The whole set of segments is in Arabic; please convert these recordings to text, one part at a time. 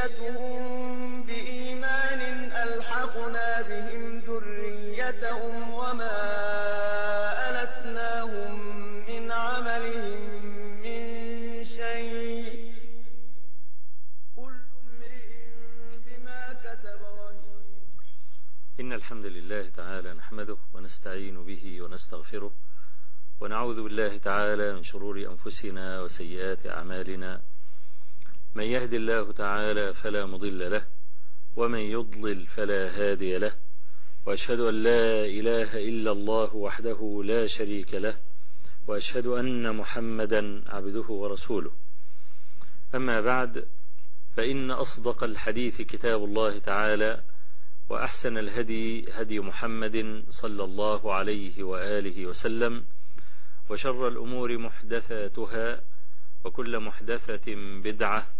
ذريتهم بإيمان ألحقنا بهم ذريتهم وما ألتناهم من عملهم من شيء كل امرئ بما كسب رهين إن الحمد لله تعالى نحمده ونستعين به ونستغفره ونعوذ بالله تعالى من شرور أنفسنا وسيئات أعمالنا من يهد الله تعالى فلا مضل له ومن يضلل فلا هادي له. وأشهد أن لا إله إلا الله وحده لا شريك له وأشهد أن محمدا عبده ورسوله. أما بعد فإن أصدق الحديث كتاب الله تعالى وأحسن الهدي هدي محمد صلى الله عليه وآله وسلم وشر الأمور محدثاتها وكل محدثة بدعة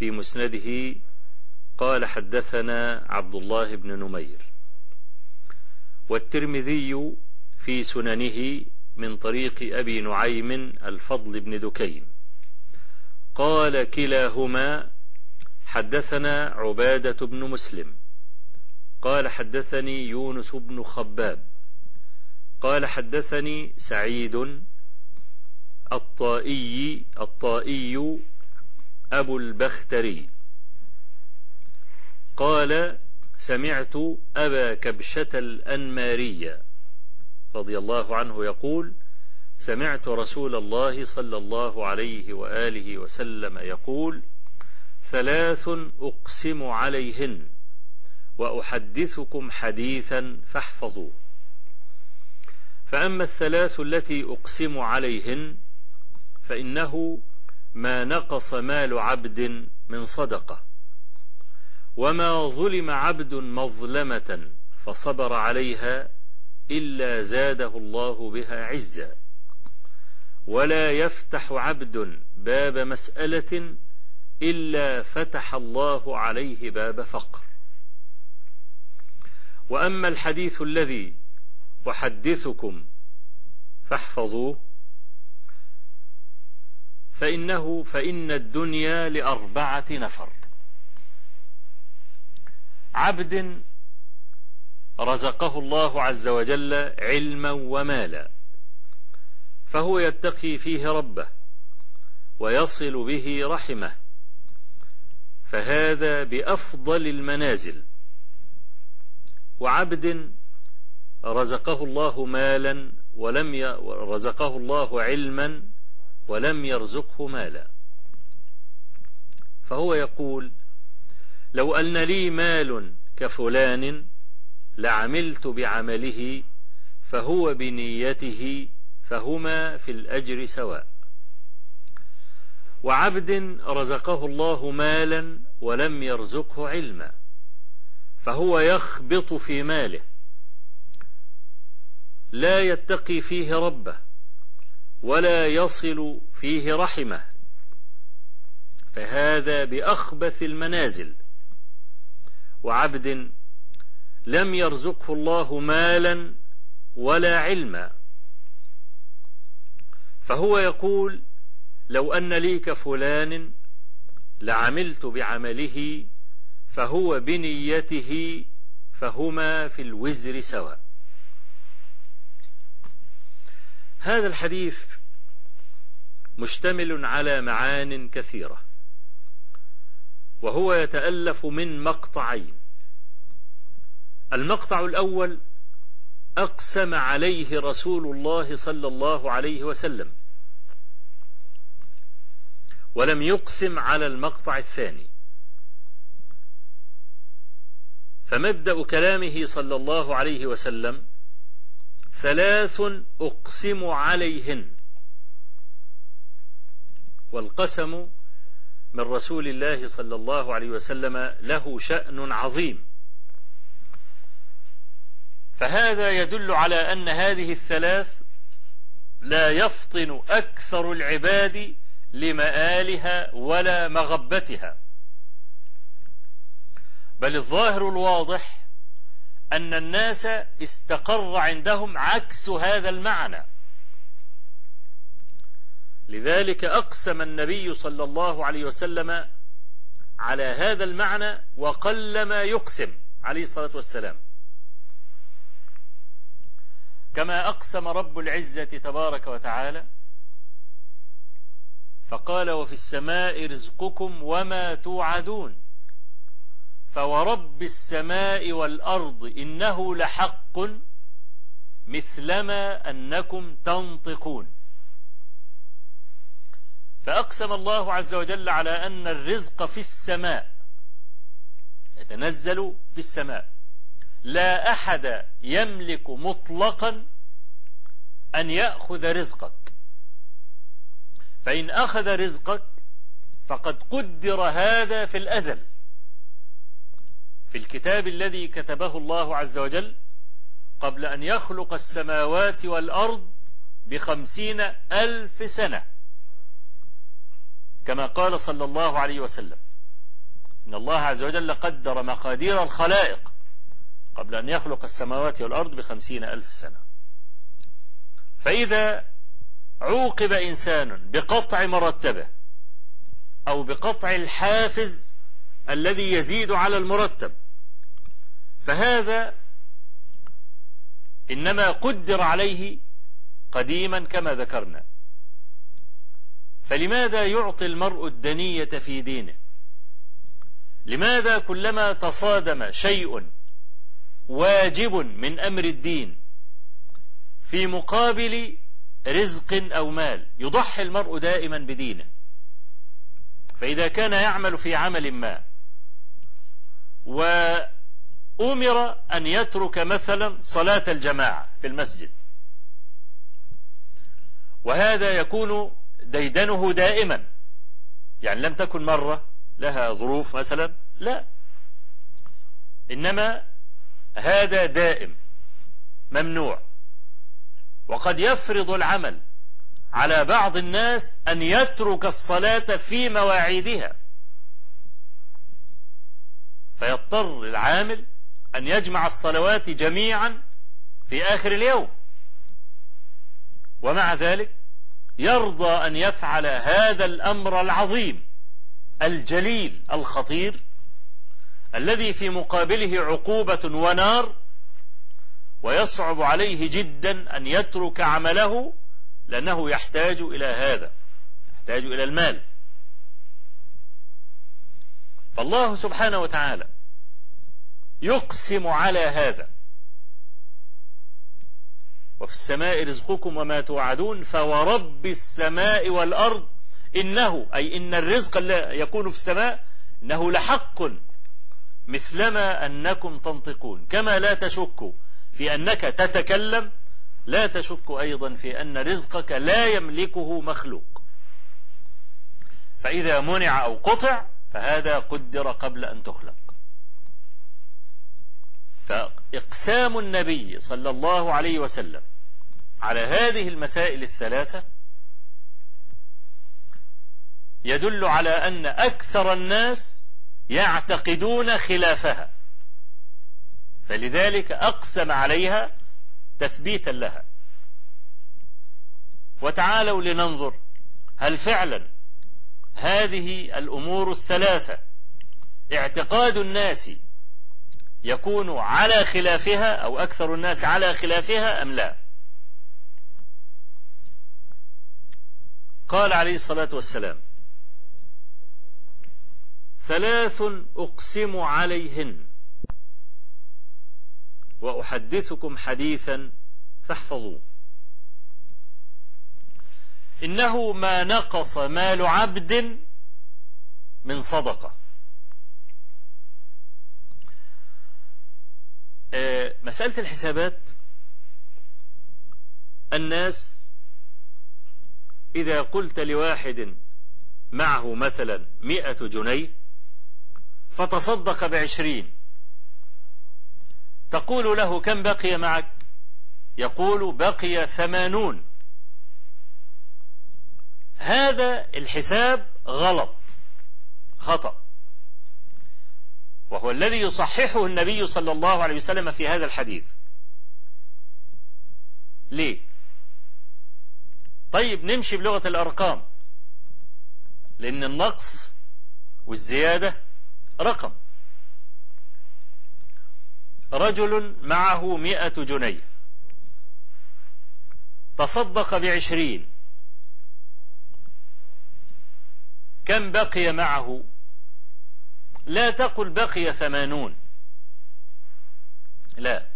في مسنده قال حدثنا عبد الله بن نمير. والترمذي في سننه من طريق أبي نعيم الفضل بن دكين. قال كلاهما حدثنا عبادة بن مسلم. قال حدثني يونس بن خباب. قال حدثني سعيد الطائي الطائي أبو البختري. قال سمعت أبا كبشة الأنمارية رضي الله عنه يقول سمعت رسول الله صلى الله عليه وآله وسلم يقول ثلاث أقسم عليهن وأحدثكم حديثا فاحفظوه. فأما الثلاث التي أقسم عليهن فإنه ما نقص مال عبد من صدقة. وما ظلم عبد مظلمة فصبر عليها إلا زاده الله بها عزا. ولا يفتح عبد باب مسألة إلا فتح الله عليه باب فقر. وأما الحديث الذي أحدثكم فاحفظوه فإنه فإن الدنيا لأربعة نفر. عبد رزقه الله عز وجل علما ومالا فهو يتقي فيه ربه ويصل به رحمه فهذا بأفضل المنازل. وعبد رزقه الله مالا ولم ي... رزقه الله علما ولم يرزقه مالا. فهو يقول لو أن لي مال كفلان لعملت بعمله فهو بنيته فهما في الأجر سواء. وعبد رزقه الله مالا ولم يرزقه علما فهو يخبط في ماله. لا يتقي فيه ربه. ولا يصل فيه رحمة. فهذا بأخبث المنازل. وعبد لم يرزقه الله مالا ولا علما. فهو يقول لو أن لي كفلان لعملت بعمله فهو بنيته فهما في الوزر سواء. هذا الحديث مشتمل على معان كثيرة وهو يتألف من مقطعين. المقطع الأول أقسم عليه رسول الله صلى الله عليه وسلم ولم يقسم على المقطع الثاني. فمبدأ كلامه صلى الله عليه وسلم ثلاث أقسم عليهن. والقسم من رسول الله صلى الله عليه وسلم له شأن عظيم. فهذا يدل على أن هذه الثلاث لا يفطن أكثر العباد لمآلها ولا مغبتها. بل الظاهر الواضح أن الناس استقر عندهم عكس هذا المعنى. لذلك أقسم النبي صلى الله عليه وسلم على هذا المعنى وقل ما يقسم عليه الصلاة والسلام. كما أقسم رب العزة تبارك وتعالى فقال وفي السماء رزقكم وما توعدون. فورب السماء والأرض إنه لحق مثلما أنكم تنطقون. فأقسم الله عز وجل على أن الرزق في السماء. يتنزل في السماء. لا أحد يملك مطلقا أن يأخذ رزقك. فإن أخذ رزقك فقد قدر هذا في الأزل. في الكتاب الذي كتبه الله عز وجل قبل أن يخلق السماوات والأرض بخمسين ألف سنة. كما قال صلى الله عليه وسلم إن الله عز وجل قدر مقادير الخلائق قبل أن يخلق السماوات والأرض بخمسين ألف سنة. فإذا عوقب إنسان بقطع مرتبه أو بقطع الحافز الذي يزيد على المرتب. فهذا إنما قدر عليه قديما كما ذكرنا. فلماذا يعطي المرء الدنية في دينه؟ لماذا كلما تصادم شيء واجب من أمر الدين في مقابل رزق أو مال يضحي المرء دائما بدينه؟ فإذا كان يعمل في عمل ما وأمر أن يترك مثلا صلاة الجماعة في المسجد. وهذا يكون ديدنه دائما. يعني لم تكن مرة لها ظروف مثلا لا. إنما هذا دائم ممنوع. وقد يفرض العمل على بعض الناس أن يترك الصلاة في مواعيدها. فيضطر العامل أن يجمع الصلوات جميعا في آخر اليوم. ومع ذلك يرضى أن يفعل هذا الأمر العظيم الجليل الخطير الذي في مقابله عقوبة ونار ويصعب عليه جدا أن يترك عمله لأنه يحتاج إلى هذا يحتاج إلى المال. فالله سبحانه وتعالى يقسم على هذا. وفي السماء رزقكم وما توعدون فورب السماء والأرض إنه أي إن الرزق يكون في السماء إنه لحق مثلما أنكم تنطقون. كما لا تشكوا في أنك تتكلم لا تشك أيضا في أن رزقك لا يملكه مخلوق. فإذا منع أو قطع فهذا قدر قبل أن تخلق. فإقسام النبي صلى الله عليه وسلم على هذه المسائل الثلاثة يدل على أن أكثر الناس يعتقدون خلافها. فلذلك أقسم عليها تثبيتا لها. وتعالوا لننظر هل فعلا هذه الأمور الثلاثة. اعتقاد الناس يكون على خلافها أو أكثر الناس على خلافها أم لا؟ قال عليه الصلاة والسلام ثلاث أقسم عليهن وأحدثكم حديثا فاحفظوه. إنه ما نقص مال عبد من صدقة. مسألة الحسابات الناس إذا قلت لواحد معه مثلا مئة جنيه فتصدق بعشرين تقول له كم بقي معك؟ يقول بقي ثمانون. هذا الحساب غلط. خطأ. وهو الذي يصححه النبي صلى الله عليه وسلم في هذا الحديث. ليه؟ طيب نمشي بلغة الأرقام. لأن النقص والزيادة رقم. رجل معه مئة جنيه. تصدق بعشرين. كم بقي معه؟ لا تقل بقي ثمانون. لا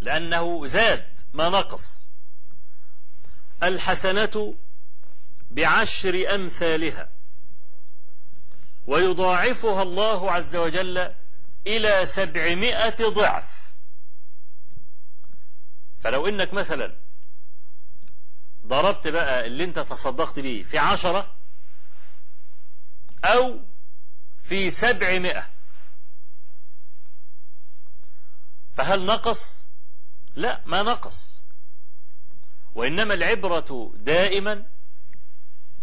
لأنه زاد ما نقص. الحسنة بعشر أمثالها. ويضاعفها الله عز وجل إلى سبعمائة ضعف. فلو إنك مثلا ضربت بقى اللي أنت تصدقت به في عشرة أو في سبعمائة. فهل نقص؟ لا ما نقص. وإنما العبرة دائما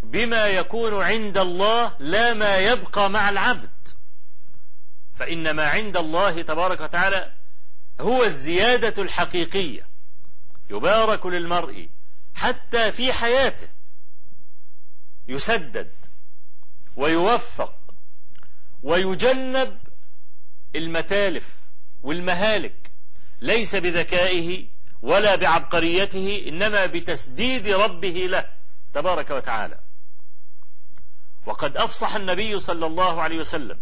بما يكون عند الله لا ما يبقى مع العبد. فإن ما عند الله تبارك وتعالى هو الزيادة الحقيقية. يبارك للمرء حتى في حياته يسدد. ويوفق ويجنب المتالف والمهالك ليس بذكائه ولا بعبقريته إنما بتسديد ربه له تبارك وتعالى. وقد أفصح النبي صلى الله عليه وسلم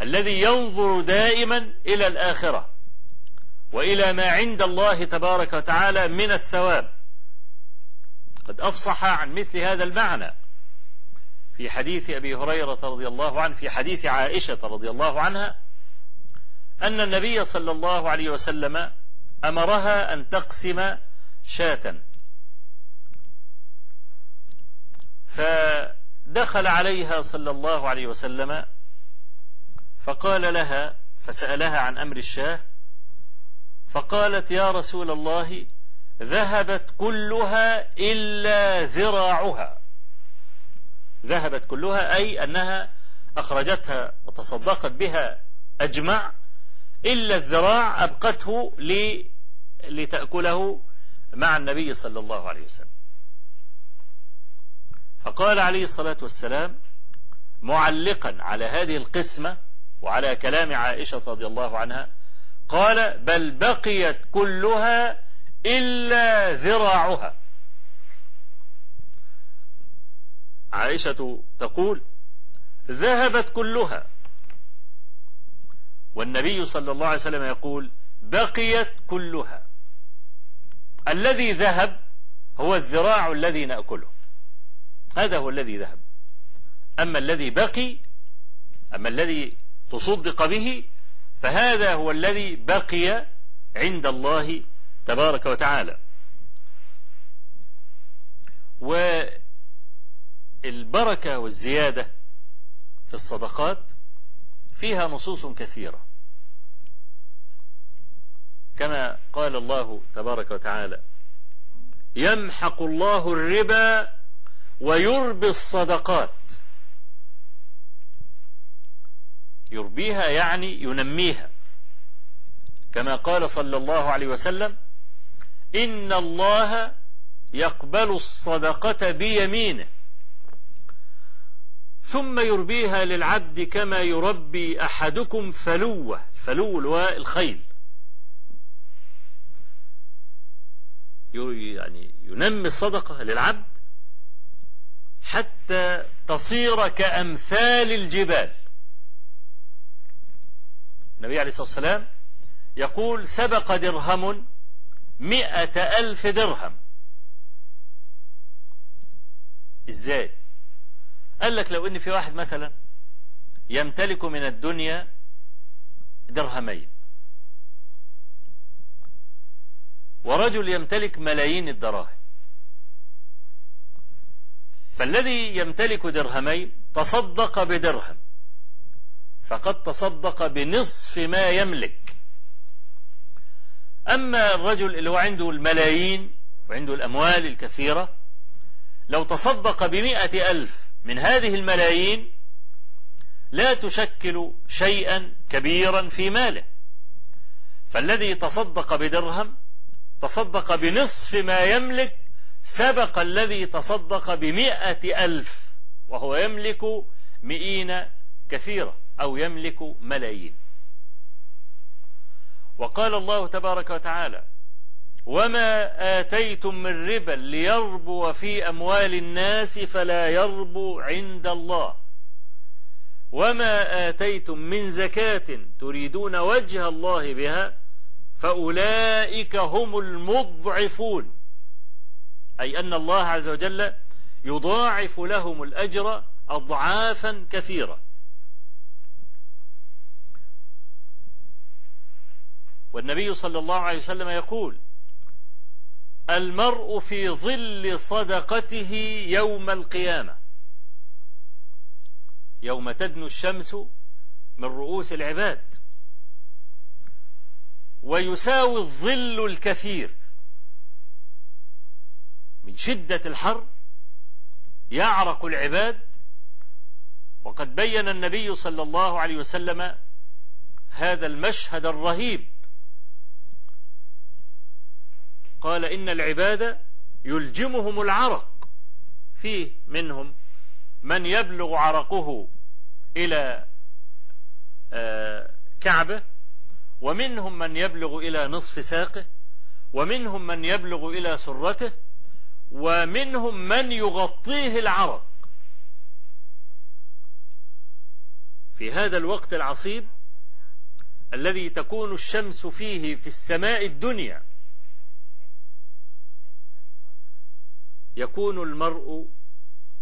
الذي ينظر دائما إلى الآخرة وإلى ما عند الله تبارك وتعالى من الثواب. قد أفصح عن مثل هذا المعنى. في حديث أبي هريرة رضي الله عنه في حديث عائشة رضي الله عنها أن النبي صلى الله عليه وسلم أمرها أن تقسم شاة. فدخل عليها صلى الله عليه وسلم فقال لها فسألها عن أمر الشاة فقالت يا رسول الله ذهبت كلها إلا ذراعها. ذهبت كلها أي أنها أخرجتها وتصدقت بها أجمع إلا الذراع أبقته لتأكله مع النبي صلى الله عليه وسلم. فقال عليه الصلاة والسلام معلقا على هذه القسمة وعلى كلام عائشة رضي الله عنها قال بل بقيت كلها إلا ذراعها. عائشة تقول ذهبت كلها. والنبي صلى الله عليه وسلم يقول بقيت كلها. الذي ذهب هو الذراع الذي نأكله. هذا هو الذي ذهب. أما الذي بقي أما الذي تصدق به فهذا هو الذي بقي عند الله تبارك وتعالى. و البركة والزيادة في الصدقات فيها نصوص كثيرة. كما قال الله تبارك وتعالى يمحق الله الربا ويربي الصدقات. يربيها يعني ينميها. كما قال صلى الله عليه وسلم إن الله يقبل الصدقة بيمينه. ثم يربيها للعبد كما يربي أحدكم فلوة الفلو اللي الخيل. يعني ينمي الصدقة للعبد حتى تصير كأمثال الجبال. النبي عليه الصلاة والسلام يقول سبق درهم مئة ألف درهم. إزاي قال لك لو ان في واحد مثلا يمتلك من الدنيا درهمين. ورجل يمتلك ملايين الدراهم. فالذي يمتلك درهمين تصدق بدرهم. فقد تصدق بنصف ما يملك. أما الرجل اللي هو عنده الملايين وعنده الأموال الكثيرة لو تصدق بمئة ألف من هذه الملايين لا تشكل شيئا كبيرا في ماله. فالذي تصدق بدرهم تصدق بنصف ما يملك سبق الذي تصدق بمئة ألف وهو يملك مئين كثيرة أو يملك ملايين. وقال الله تبارك وتعالى وما آتيتم من ربا ليربو في أموال الناس فلا يربو عند الله. وما آتيتم من زكاة تريدون وجه الله بها فأولئك هم المضعفون. أي أن الله عز وجل يضاعف لهم الأجر أضعافا كثيرة. والنبي صلى الله عليه وسلم يقول المرء في ظل صدقته يوم القيامة. يوم تدنو الشمس من رؤوس العباد. ويساوي الظل الكثير. من شدة الحر يعرق العباد. وقد بين النبي صلى الله عليه وسلم هذا المشهد الرهيب. قال إن العباد يلجمهم العرق. فيه منهم من يبلغ عرقه إلى كعبة ومنهم من يبلغ إلى نصف ساقه ومنهم من يبلغ إلى سرته ومنهم من يغطيه العرق. في هذا الوقت العصيب الذي تكون الشمس فيه في السماء الدنيا يكون المرء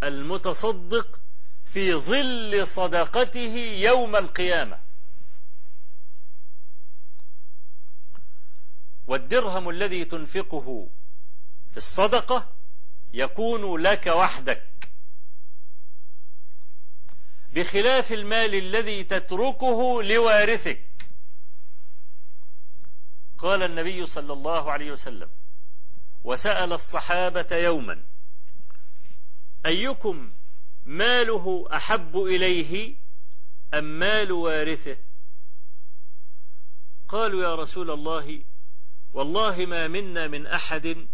المتصدق في ظل صدقته يوم القيامة. والدرهم الذي تنفقه في الصدقة يكون لك وحدك. بخلاف المال الذي تتركه لوارثك. قال النبي صلى الله عليه وسلم وسأل الصحابة يوما أيكم ماله أحب إليه أم مال وارثه؟ قالوا يا رسول الله والله ما منا من أحد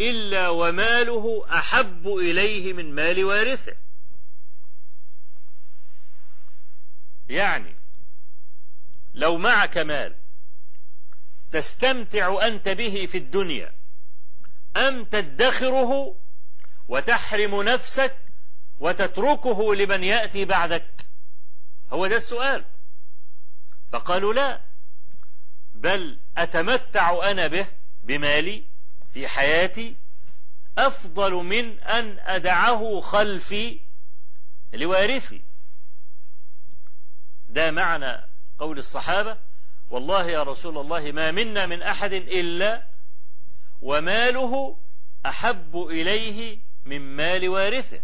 إلا وماله أحب إليه من مال وارثه. يعني لو معك مال تستمتع أنت به في الدنيا أم تدخره وتحرم نفسك وتتركه لمن يأتي بعدك؟ هو ده السؤال. فقالوا لا بل أتمتع أنا به بمالي في حياتي أفضل من أن أدعه خلفي لوارثي. ده معنى قول الصحابة والله يا رسول الله ما منا من أحد إلا وماله أحب إليه من مال وارثه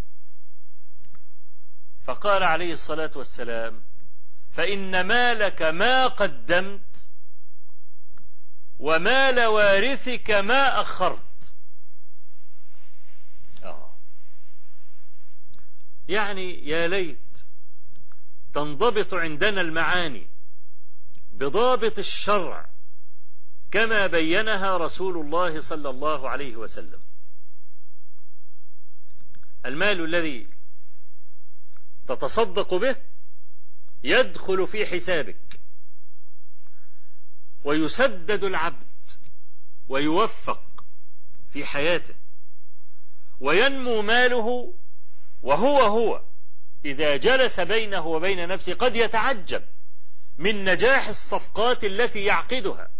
فقال عليه الصلاة والسلام فإن مالك ما قدمت ومال وارثك ما أخرت آه. يعني يا ليت تنضبط عندنا المعاني بضابط الشرع كما بينها رسول الله صلى الله عليه وسلم. المال الذي تتصدق به يدخل في حسابك. ويسدد العبد ويوفق في حياته. وينمو ماله وهو هو. إذا جلس بينه وبين نفسه قد يتعجب من نجاح الصفقات التي يعقدها.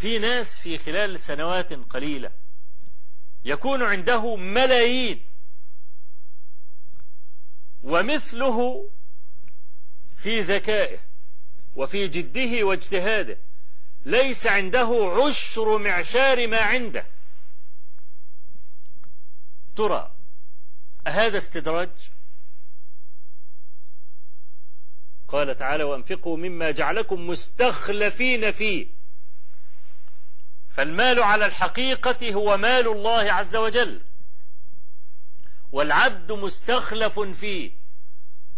في ناس في خلال سنوات قليلة يكون عنده ملايين ومثله في ذكائه وفي جده واجتهاده ليس عنده عشر معشار ما عنده. ترى أهذا استدراج؟ قال تعالى وأنفقوا مما جعلكم مستخلفين فيه. فالمال على الحقيقة هو مال الله عز وجل. والعبد مستخلف فيه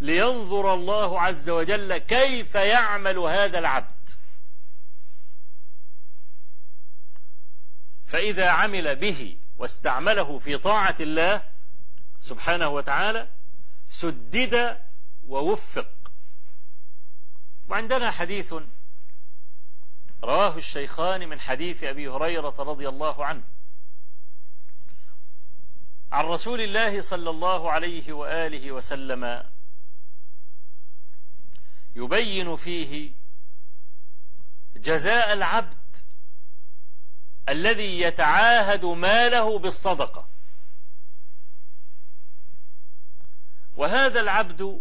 لينظر الله عز وجل كيف يعمل هذا العبد. فإذا عمل به واستعمله في طاعة الله سبحانه وتعالى سدد ووفق. وعندنا حديث رواه الشيخان من حديث أبي هريرة رضي الله عنه. عن رسول الله صلى الله عليه وآله وسلم يبين فيه جزاء العبد الذي يتعاهد ماله بالصدقة. وهذا العبد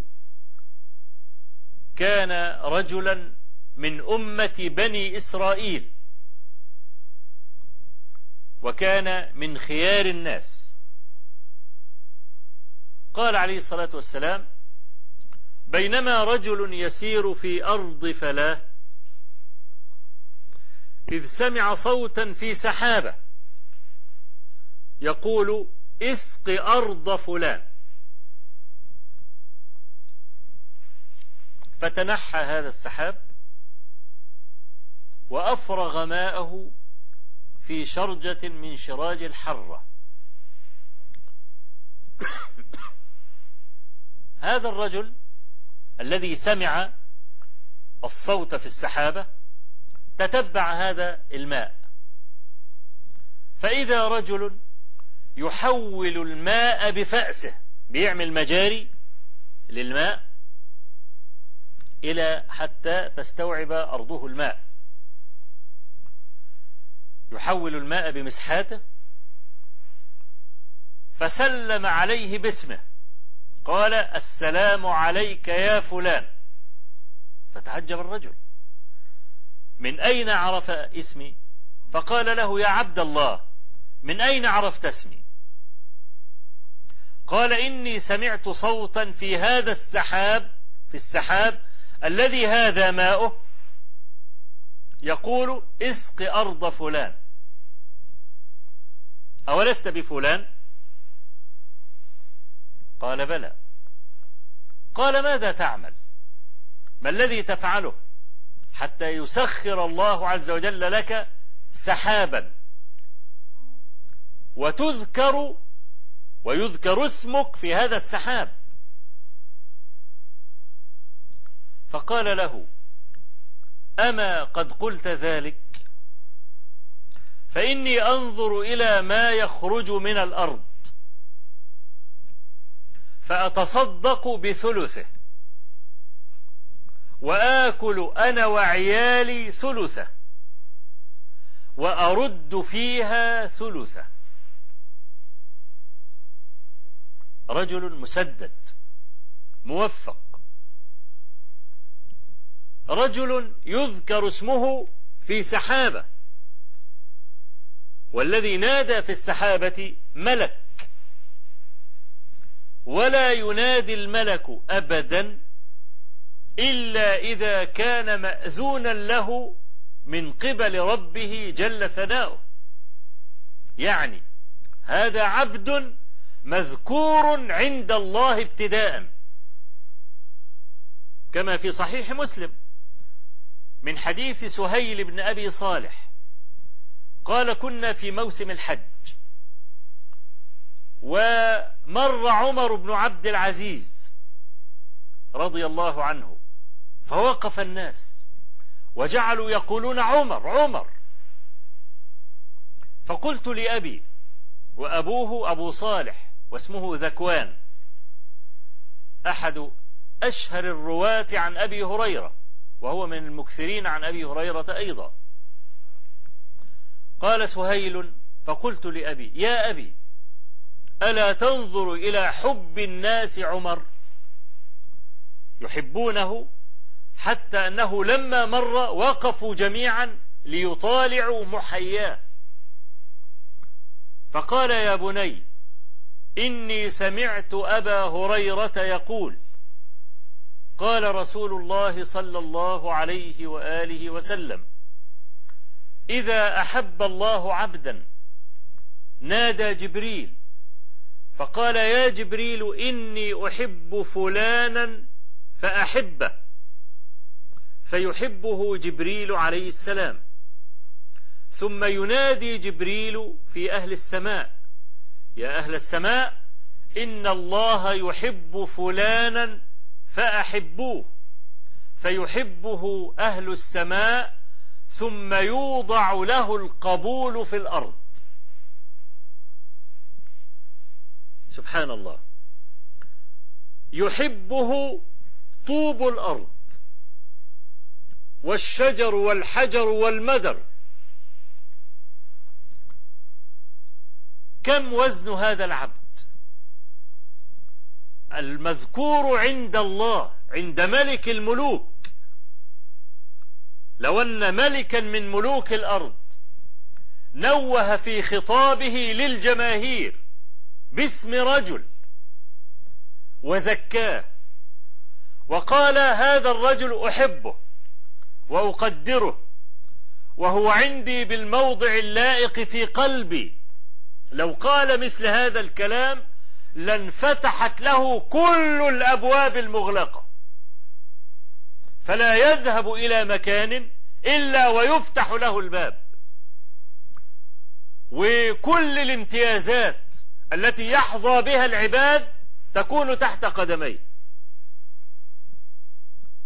كان رجلا من أمة بني إسرائيل. وكان من خيار الناس. قال عليه الصلاة والسلام بينما رجل يسير في أرض فلاه إذ سمع صوتا في سحابة يقول اسق أرض فلان. فتنحى هذا السحاب وأفرغ ماءه في شرجة من شراج الحرة. هذا الرجل الذي سمع الصوت في السحابة تتبع هذا الماء. فإذا رجل يحول الماء بفأسه بيعمل مجاري للماء إلى حتى تستوعب أرضه الماء. يحول الماء بمسحاته فسلم عليه باسمه. قال السلام عليك يا فلان. فتعجب الرجل. من أين عرف اسمي؟ فقال له يا عبد الله من أين عرفت اسمي؟ قال إني سمعت صوتا في هذا السحاب في السحاب الذي هذا ماؤه يقول اسق أرض فلان. أولست بفلان؟ قال بلى. قال ماذا تعمل؟ ما الذي تفعله؟ حتى يسخر الله عز وجل لك سحابا. وتذكر ويذكر اسمك في هذا السحاب. فقال له أما قد قلت ذلك؟ فإني أنظر إلى ما يخرج من الأرض. فأتصدق بثلثه. وآكل أنا وعيالي ثلثه. وأرد فيها ثلثه. رجل مسدد موفق. رجل يذكر اسمه في سحابة. والذي نادى في السحابة ملك. ولا ينادي الملك أبدا إلا إذا كان مأذونا له من قبل ربه جل ثناؤه. يعني هذا عبد مذكور عند الله ابتداء. كما في صحيح مسلم من حديث سهيل بن أبي صالح. قال كنا في موسم الحج. ومر عمر بن عبد العزيز رضي الله عنه فوقف الناس وجعلوا يقولون عمر عمر. فقلت لأبي وأبوه أبو صالح واسمه ذكوان أحد أشهر الرواة عن أبي هريرة وهو من المكثرين عن أبي هريرة أيضا. قال سهيل فقلت لأبي يا أبي ألا تنظر إلى حب الناس عمر؟ يحبونه حتى أنه لما مر وقفوا جميعا ليطالعوا محياه. فقال يا بني إني سمعت أبا هريرة يقول قال رسول الله صلى الله عليه وآله وسلم إذا أحب الله عبدا نادى جبريل فقال يا جبريل إني أحب فلانا فأحبه فيحبه جبريل عليه السلام. ثم ينادي جبريل في أهل السماء يا أهل السماء إن الله يحب فلانا فأحبوه فيحبه أهل السماء ثم يوضع له القبول في الأرض. سبحان الله. يحبه طوب الأرض والشجر والحجر والمدر. كم وزن هذا العبد؟ المذكور عند الله عند ملك الملوك. لو أن ملكا من ملوك الأرض نوه في خطابه للجماهير باسم رجل وزكاه وقال هذا الرجل أحبه وأقدره وهو عندي بالموضع اللائق في قلبي لو قال مثل هذا الكلام لانفتحت له كل الأبواب المغلقة فلا يذهب إلى مكان إلا ويفتح له الباب. وكل الامتيازات التي يحظى بها العباد تكون تحت قدميه.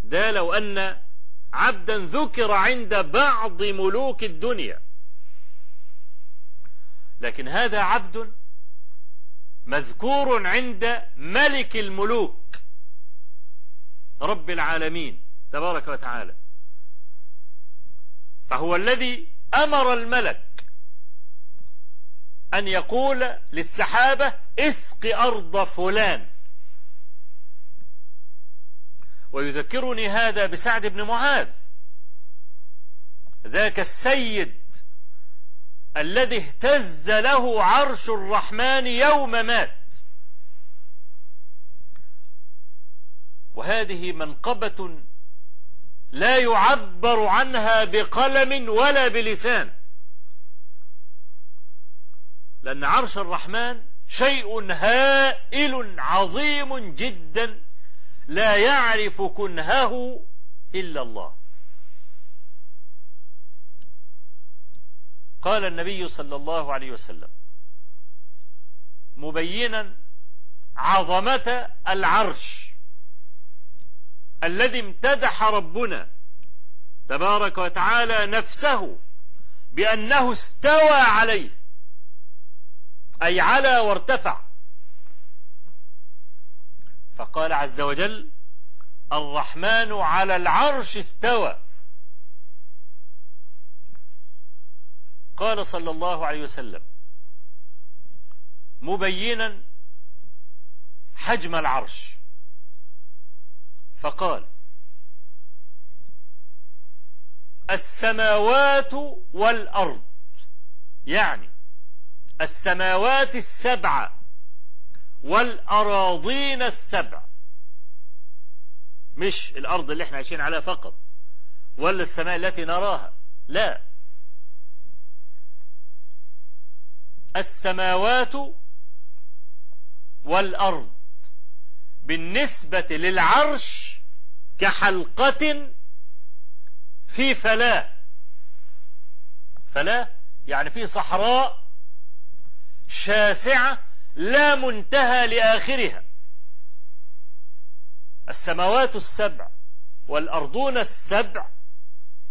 ده لو أن عبدا ذكر عند بعض ملوك الدنيا. لكن هذا عبد مذكور عند ملك الملوك. رب العالمين. تبارك وتعالى. فهو الذي أمر الملك أن يقول للسحابة اسق أرض فلان. ويذكرني هذا بسعد بن معاذ. ذاك السيد الذي اهتز له عرش الرحمن يوم مات. وهذه منقبة لا يعبر عنها بقلم ولا بلسان. لأن عرش الرحمن شيء هائل عظيم جدا لا يعرف كنهه إلا الله. قال النبي صلى الله عليه وسلم مبينا عظمة العرش. الذي امتدح ربنا تبارك وتعالى نفسه بأنه استوى عليه أي على وارتفع. فقال عز وجل الرحمن على العرش استوى. قال صلى الله عليه وسلم مبينا حجم العرش. فقال السماوات والأرض يعني السماوات السبع والأراضين السبع مش الأرض اللي إحنا عايشين عليها فقط ولا السماء التي نراها لا. السماوات والأرض بالنسبة للعرش كحلقة في فلاة. فلاة يعني في صحراء شاسعة لا منتهى لآخرها. السماوات السبع والأرضون السبع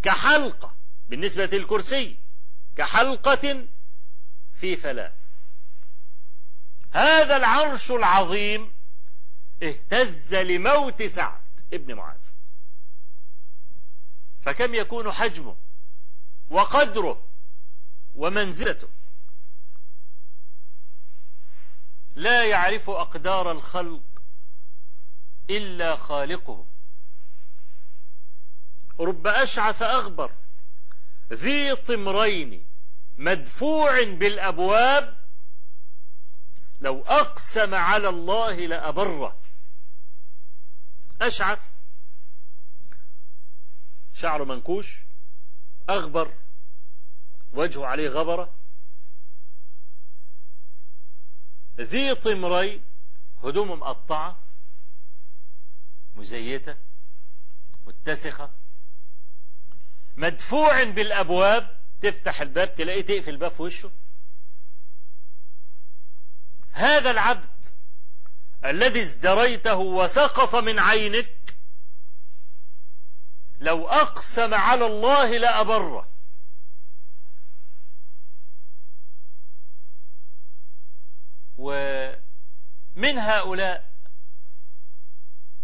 كحلقة بالنسبة للكرسي كحلقة في فلاة. هذا العرش العظيم اهتز لموت سعد ابن معاذ. فكم يكون حجمه وقدره ومنزلته؟ لا يعرف أقدار الخلق إلا خالقه. رب أشعث أغبر ذي طمرين مدفوع بالأبواب. لو أقسم على الله لأبره. أشعث شعره منكوش أغبر وجهه عليه غبرة. ذي طمرين هدومه مقطعة مزيتة متسخة. مدفوع بالأبواب تفتح الباب تلاقيه تقفل الباب في وشه. هذا العبد الذي ازدريته وسقط من عينك لو أقسم على الله لأبره. ومن هؤلاء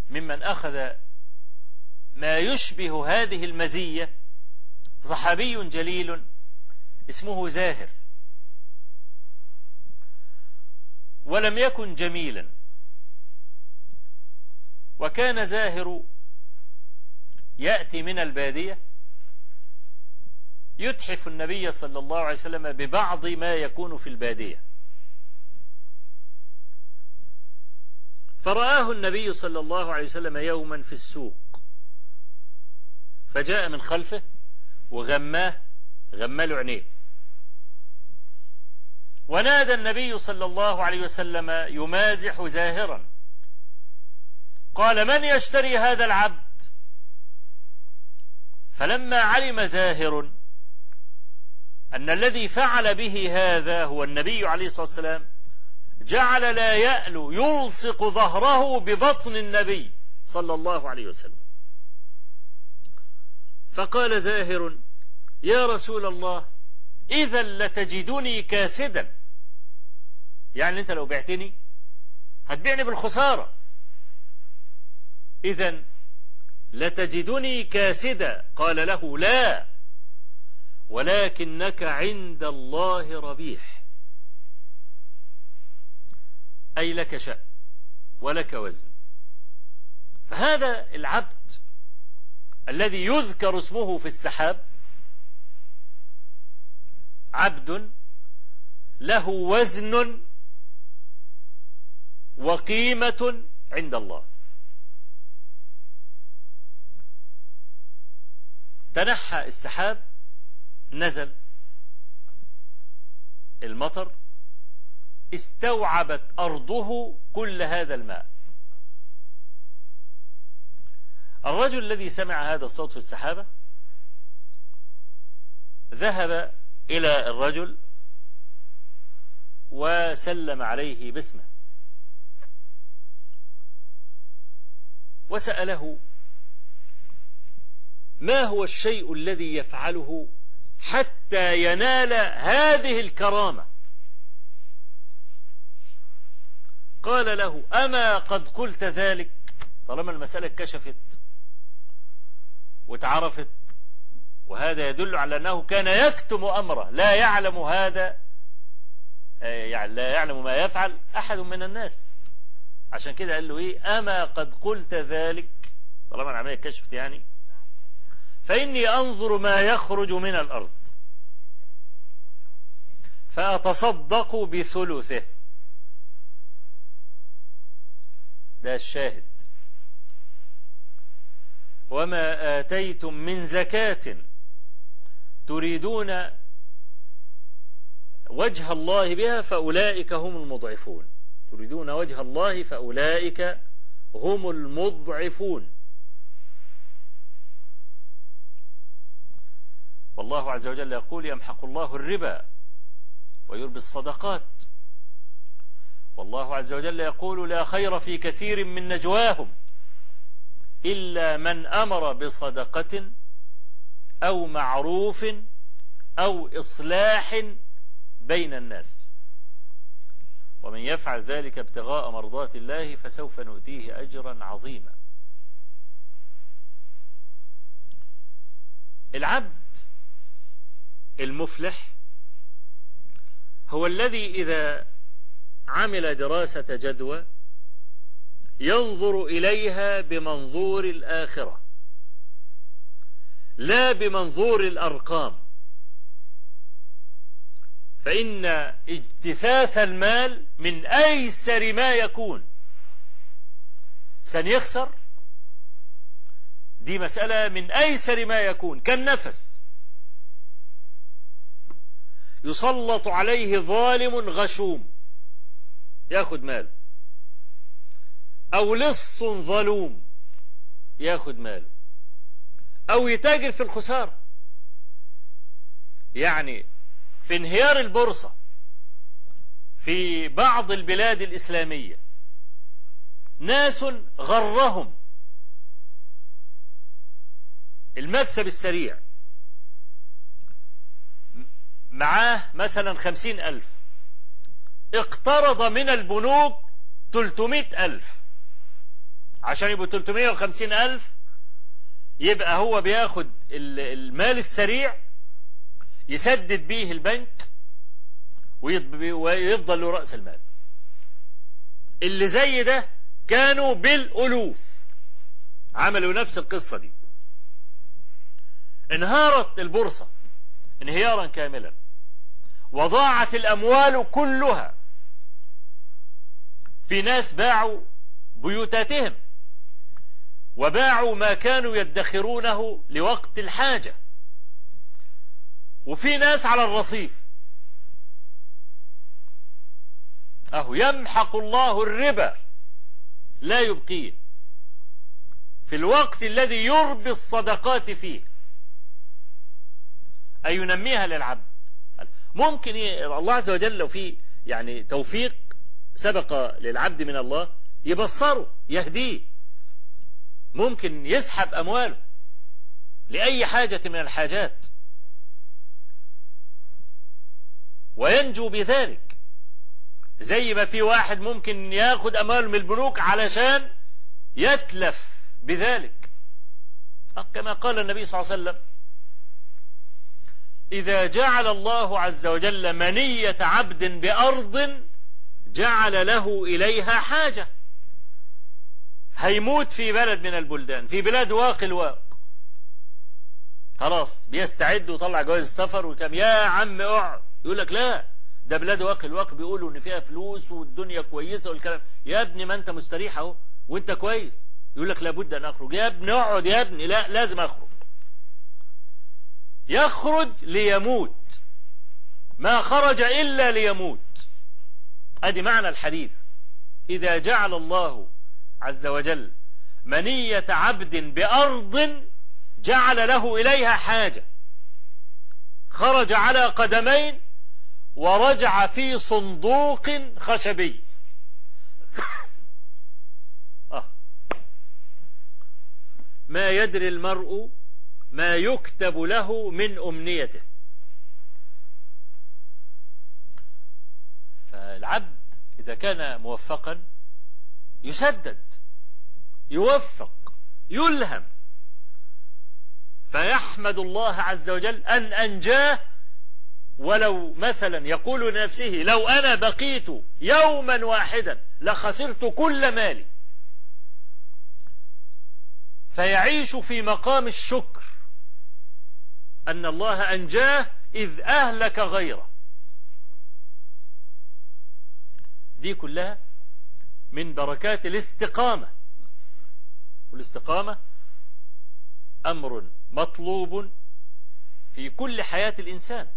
ممن أخذ ما يشبه هذه المزية صحابي جليل اسمه زاهر. ولم يكن جميلا. وكان زاهر يأتي من البادية يتحف النبي صلى الله عليه وسلم ببعض ما يكون في البادية. فرآه النبي صلى الله عليه وسلم يوما في السوق فجاء من خلفه وغماه غماله عينيه ونادى النبي صلى الله عليه وسلم يمازح زاهرا. قال من يشتري هذا العبد؟ فلما علم زاهر أن الذي فعل به هذا هو النبي عليه الصلاة والسلام جعل لا يألو يلصق ظهره ببطن النبي صلى الله عليه وسلم. فقال زاهر يا رسول الله إذا لتجدني كاسدا. يعني أنت لو بعتني هتبيعني بالخسارة. إذا لتجدني كاسدا. قال له لا ولكنك عند الله ربيح. أي لك شأن ولك وزن. فهذا العبد الذي يذكر اسمه في السحاب عبد له وزن وقيمة عند الله. تنحى السحاب نزل المطر استوعبت أرضه كل هذا الماء. الرجل الذي سمع هذا الصوت في السحابة ذهب إلى الرجل وسلم عليه باسمه وسأله ما هو الشيء الذي يفعله حتى ينال هذه الكرامة؟ قال له أما قد قلت ذلك؟ طالما المسألة كشفت واتعرفت وهذا يدل على أنه كان يكتم أمره. لا يعلم هذا يعني لا يعلم ما يفعل أحد من الناس. عشان كده قال له إيه؟ أما قد قلت ذلك؟ طالما العملية كشفت يعني فإني أنظر ما يخرج من الأرض. فأتصدق بثلثه. ده الشاهد. وما آتيتم من زكاة تريدون وجه الله بها فأولئك هم المضعفون. تريدون وجه الله فأولئك هم المضعفون. والله عز وجل يقول يمحق الله الربا ويربي الصدقات. والله عز وجل يقول لا خير في كثير من نجواهم إلا من أمر بصدقة أو معروف أو إصلاح بين الناس. ومن يفعل ذلك ابتغاء مرضات الله فسوف نؤتيه أجرا عظيما. العبد المفلح هو الذي إذا عمل دراسة جدوى ينظر إليها بمنظور الآخرة لا بمنظور الأرقام. فإن اجتثاث المال من أيسر ما يكون. سنيخسر؟ دي مسألة من أيسر ما يكون كالنفس. يسلط عليه ظالم غشوم. ياخد مال. أو لص ظلوم. ياخد ماله أو يتاجر في الخسارة يعني في انهيار البورصة. في بعض البلاد الإسلامية. ناس غرهم. المكسب السريع. معاه مثلا خمسين ألف. اقترض من البنوك تلتمائة ألف. عشان يبقوا تلتمائة وخمسين ألف يبقى هو بياخد المال السريع يسدد بيه البنك ويفضل له رأس المال. اللي زي ده كانوا بالألوف. عملوا نفس القصة دي. انهارت البورصة انهيارا كاملا. وضاعت الأموال كلها. في ناس باعوا بيوتاتهم وباعوا ما كانوا يدخرونه لوقت الحاجة. وفي ناس على الرصيف. أهو يمحق الله الربا لا يبقيه. في الوقت الذي يربي الصدقات فيه. أي ينميها للعبد؟ ممكن الله عز وجل لو في يعني توفيق سبق للعبد من الله يبصره يهديه. ممكن يسحب أمواله لأي حاجة من الحاجات. وينجو بذلك. زي ما في واحد ممكن ياخد أمواله من البنوك علشان يتلف بذلك. كما قال النبي صلى الله عليه وسلم إذا جعل الله عز وجل منية عبد بأرض جعل له إليها حاجة. هيموت في بلد من البلدان في بلاد واقي الواق. خلاص بيستعد وطلع جواز السفر وكم. يا عم اقعد. يقول لك لا ده بلاد واقي الواق بيقولوا إن فيها فلوس والدنيا كويسة والكلام. يا ابني ما أنت مستريح أهو وأنت كويس. يقول لك لابد أن أخرج. يا ابني اقعد يا ابني. لا لازم أخرج. يخرج ليموت. ما خرج إلا ليموت. أدي معنى الحديث. إذا جعل الله عز وجل منية عبد بأرض جعل له إليها حاجة. خرج على قدمين ورجع في صندوق خشبي. آه. ما يدري المرء ما يكتب له من أمنيته. فالعبد إذا كان موفقا يسدد يوفق يلهم. فيحمد الله عز وجل أن أنجاه. ولو مثلا يقول لنفسه لو أنا بقيت يوما واحدا لخسرت كل مالي. فيعيش في مقام الشكر. أن الله أنجاه إذ أهلك غيره. دي كلها من بركات الاستقامة. والاستقامة أمر مطلوب في كل حياة الإنسان.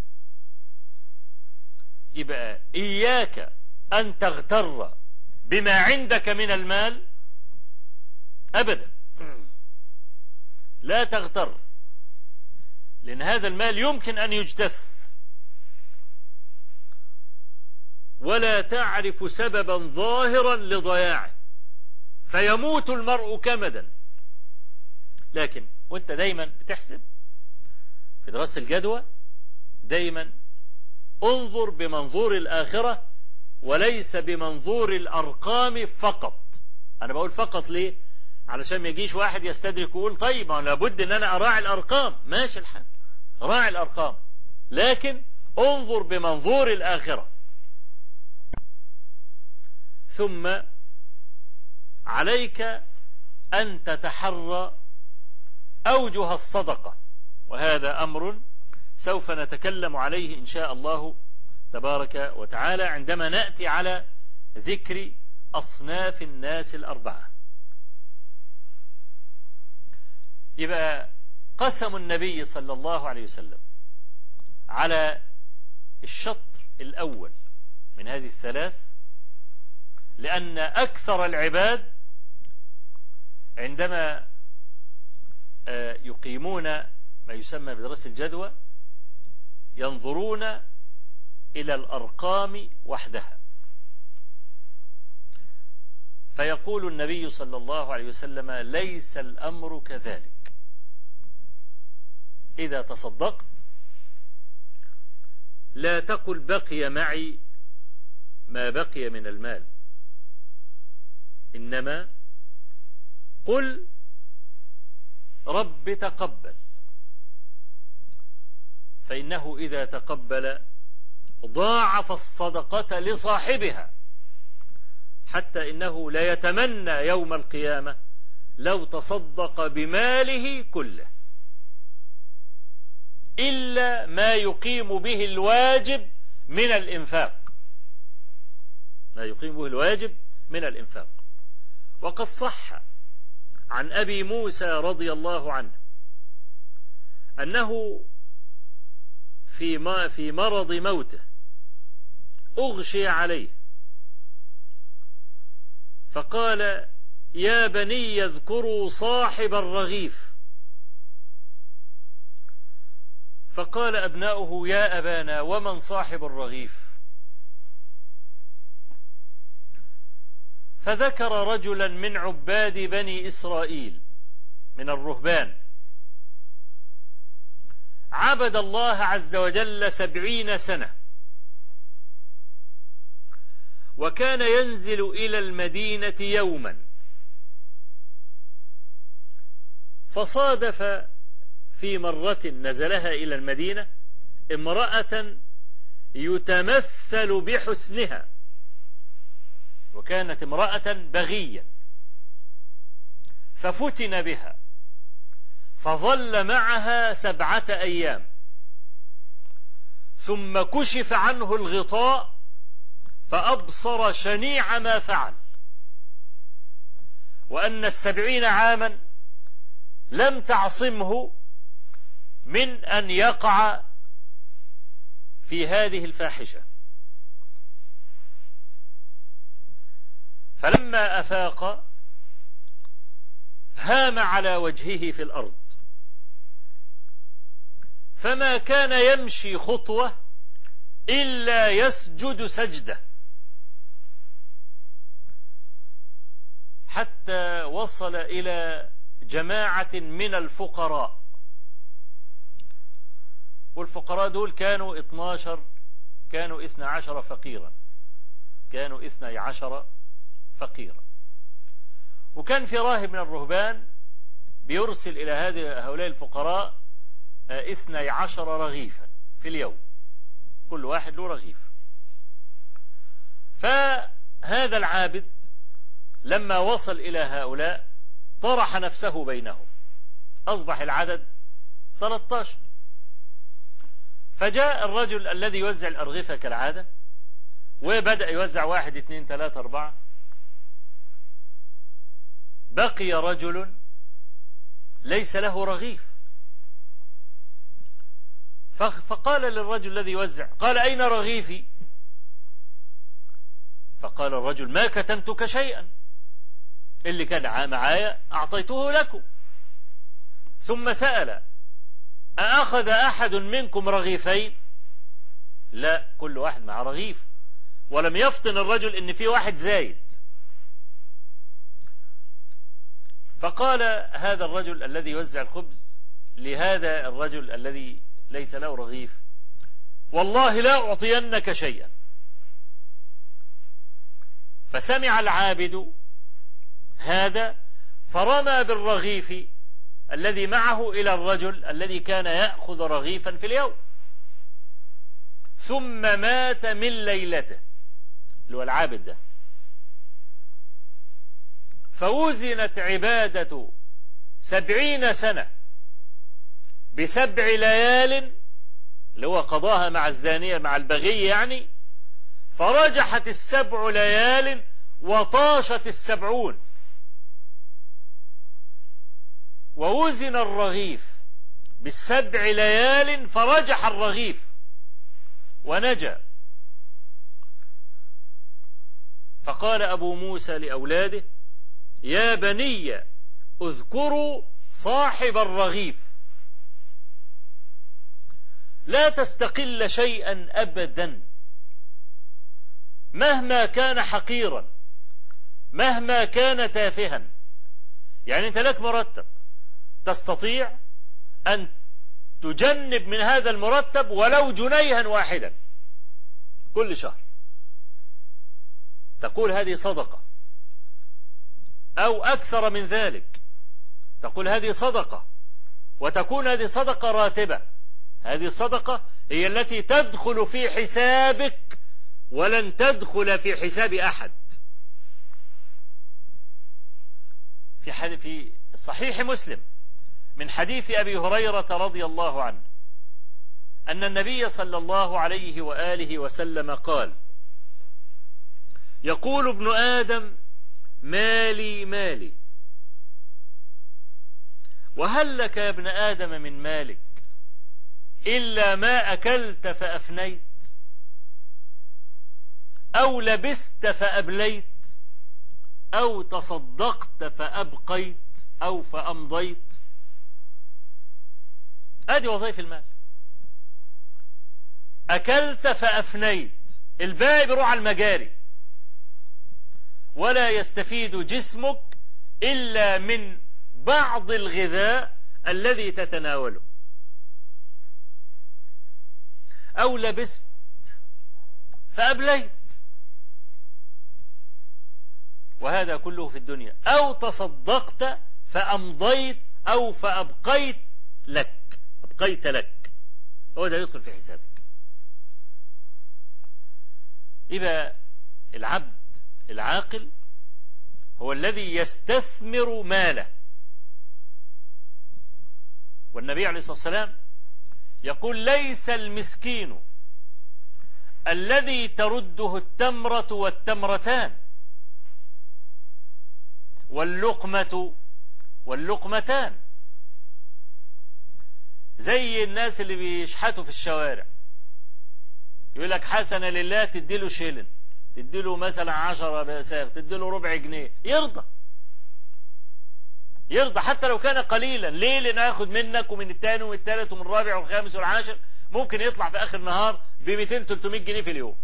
يبقى إياك أن تغتر بما عندك من المال أبدا. لا تغتر. لأن هذا المال يمكن أن يجتث. ولا تعرف سببا ظاهرا لضياعه. فيموت المرء كمدا. لكن وأنت دايما بتحسب في دراسة الجدوى دايما انظر بمنظور الآخرة وليس بمنظور الأرقام فقط. أنا بقول فقط ليه؟ علشان ما يجيش واحد يستدرك ويقول طيب ما لابد إن أنا أراعي الأرقام. ماشي الحال. راعي الأرقام. لكن انظر بمنظور الآخرة. ثم عليك أن تتحرى أوجه الصدقة. وهذا أمر سوف نتكلم عليه إن شاء الله تبارك وتعالى عندما نأتي على ذكر أصناف الناس الأربعة. يبقى قسم النبي صلى الله عليه وسلم على الشطر الأول من هذه الثلاث لأن أكثر العباد عندما يقيمون ما يسمى بدراسة الجدوى ينظرون إلى الأرقام وحدها. فيقول النبي صلى الله عليه وسلم ليس الأمر كذلك. إذا تصدقت لا تقل بقي معي ما بقي من المال. إنما قل رب تقبل. فإنه إذا تقبل ضاعف الصدقة لصاحبها حتى إنه لا يتمنى يوم القيامة لو تصدق بماله كله. إلا ما يقيم به الواجب من الإنفاق. ما يقيم به الواجب من الإنفاق. وقد صح عن أبي موسى رضي الله عنه أنه في ما في مرض موته أغشي عليه. فقال يا بني اذكروا صاحب الرغيف فقال أبناؤه يا أبانا ومن صاحب الرغيف؟ فذكر رجلا من عباد بني إسرائيل من الرهبان. عبد الله عز وجل سبعين سنة. وكان ينزل إلى المدينة يوما. فصادف في مرة نزلها إلى المدينة امرأة يتمثل بحسنها وكانت امرأة بغية ففتن بها فظل معها سبعة أيام ثم كشف عنه الغطاء فأبصر شنيع ما فعل. وأن السبعين عاما لم تعصمه من أن يقع في هذه الفاحشة. فلما أفاق هام على وجهه في الأرض. فما كان يمشي خطوة إلا يسجد سجدة. حتى وصل إلى جماعة من الفقراء. والفقراء دول كانوا 12 كانوا 12 فقيرا. كانوا 12 فقيرا. وكان في راهب من الرهبان بيرسل إلى هذه هؤلاء الفقراء اثني عشر رغيفا في اليوم. كل واحد له رغيف. فهذا العابد لما وصل إلى هؤلاء طرح نفسه بينهم. أصبح العدد 13 فجاء الرجل الذي يوزع الأرغفة كالعادة وبدأ يوزع واحد اثنين ثلاثة أربعة. بقي رجل ليس له رغيف. فقال للرجل الذي يوزع قال أين رغيفي؟ فقال الرجل ما كتمتك شيئا. اللي كان معايا أعطيته لكم ثم سأل أأخذ أحد منكم رغيفين؟ لا كل واحد مع رغيف. ولم يفطن الرجل إن في واحد زايد. فقال هذا الرجل الذي يوزع الخبز لهذا الرجل الذي ليس له رغيف والله لا أعطينك شيئا. فسمع العابد هذا فرمى بالرغيف الذي معه إلى الرجل الذي كان يأخذ رغيفا في اليوم. ثم مات من ليلته. اللي هو العابد ده. فوزنت عبادة سبعين سنة بسبع ليال اللي هو قضاها مع الزانية مع البغي يعني فرجحت السبع ليال وطاشت السبعون. ووزن الرغيف بالسبع ليال فرجح الرغيف ونجا. فقال أبو موسى لأولاده يا بني اذكروا صاحب الرغيف. لا تستقل شيئا أبدا. مهما كان حقيرا مهما كان تافها. يعني أنت لك مرتب. تستطيع أن تجنب من هذا المرتب ولو جنيها واحدا كل شهر. تقول هذه صدقة أو أكثر من ذلك. تقول هذه صدقة وتكون هذه صدقة راتبة. هذه الصدقة هي التي تدخل في حسابك ولن تدخل في حساب أحد. في في صحيح مسلم من حديث أبي هريرة رضي الله عنه أن النبي صلى الله عليه وآله وسلم قال يقول ابن آدم مالي مالي. وهل لك يا ابن آدم من مالك؟ إلا ما أكلت فأفنيت أو لبست فأبليت أو تصدقت فأبقيت أو فأمضيت. ادي وظائف المال. أكلت فأفنيت. الباقي بيروح على المجاري. ولا يستفيد جسمك إلا من بعض الغذاء الذي تتناوله. أو لبست فأبليت. وهذا كله في الدنيا. أو تصدقت فأمضيت أو فأبقيت لك. أبقيت لك هو ده يدخل في حسابك. يبقى العبد العاقل هو الذي يستثمر ماله. والنبي عليه الصلاة والسلام يقول ليس المسكين الذي ترده التمرة والتمرتان. واللقمة واللقمتان. زي الناس اللي بيشحتوا في الشوارع. يقول لك حسنة لله تديله شيلن تديله مثلا عشرة بساغ تديله ربع جنيه يرضى. يرضى حتى لو كان قليلا. ليه؟ لأن ياخد منك ومن الثاني ومن الثالث ومن الرابع والخامس والعاشر ممكن يطلع في آخر النهار ب 200 300 جنيه في اليوم.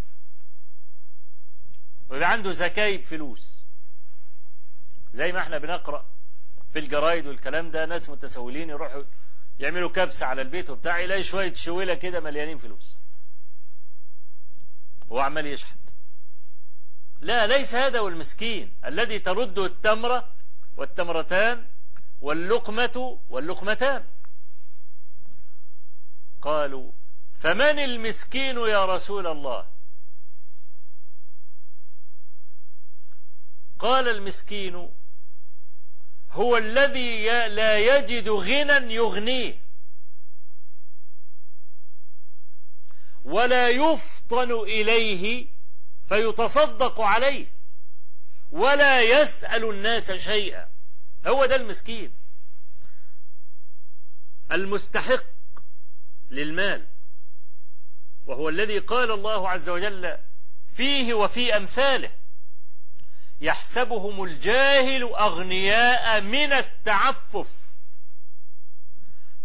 ويبقى عنده زكايب فلوس زي ما إحنا بنقرأ في الجرايد والكلام ده ناس متسولين يروحوا يعملوا كبسة على البيت وبتاع يلاقي شوية شويلة كده مليانين فلوس. هو عمال يشحت. لا ليس هذا هو المسكين الذي ترده التمرة والتمرتان واللقمة واللقمتان. قالوا فمن المسكين يا رسول الله؟ قال المسكين هو الذي لا يجد غنى يغنيه. ولا يفطن إليه فيتصدق عليه. ولا يسأل الناس شيئا. هو ده المسكين. المستحق للمال. وهو الذي قال الله عز وجل فيه وفي أمثاله. يحسبهم الجاهل أغنياء من التعفف.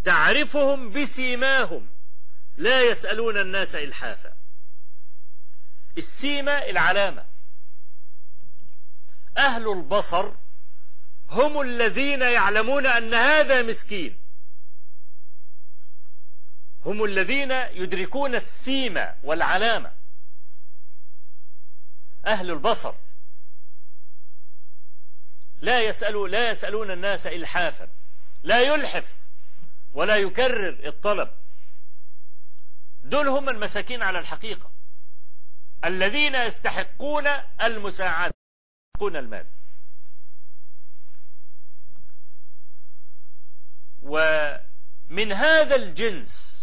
تعرفهم بسيماهم. لا يسألون الناس إلحافا. السيمة العلامة. أهل البصر هم الذين يعلمون أن هذا مسكين. هم الذين يدركون السيمة والعلامة. أهل البصر. لا يسألوا لا يسألون الناس إلحافا. لا يلحف ولا يكرر الطلب. دول هم المساكين على الحقيقة. الذين يستحقون المساعدة يستحقون المال. ومن هذا الجنس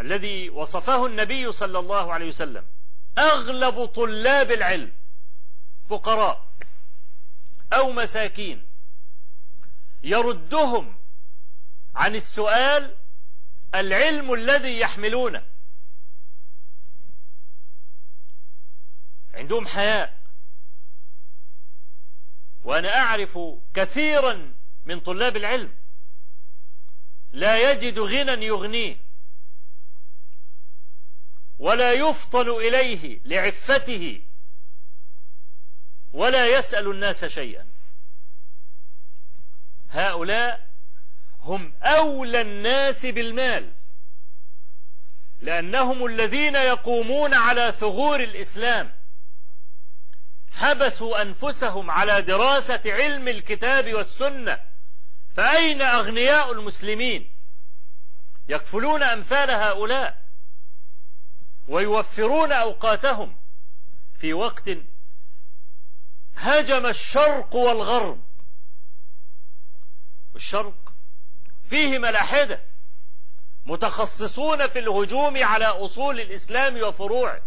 الذي وصفه النبي صلى الله عليه وسلم أغلب طلاب العلم فقراء. أو مساكين. يردهم عن السؤال العلم الذي يحملونه. عندهم حياء. وأنا أعرف كثيرا من طلاب العلم لا يجد غنى يغنيه ولا يفطن إليه لعفته ولا يسأل الناس شيئا. هؤلاء هم أولى الناس بالمال لأنهم الذين يقومون على ثغور الإسلام. حبسوا أنفسهم على دراسة علم الكتاب والسنة. فأين أغنياء المسلمين؟ يكفلون أمثال هؤلاء ويوفرون أوقاتهم في وقت هجم الشرق والغرب. الشرق فيه ملاحدة متخصصون في الهجوم على أصول الإسلام وفروعه.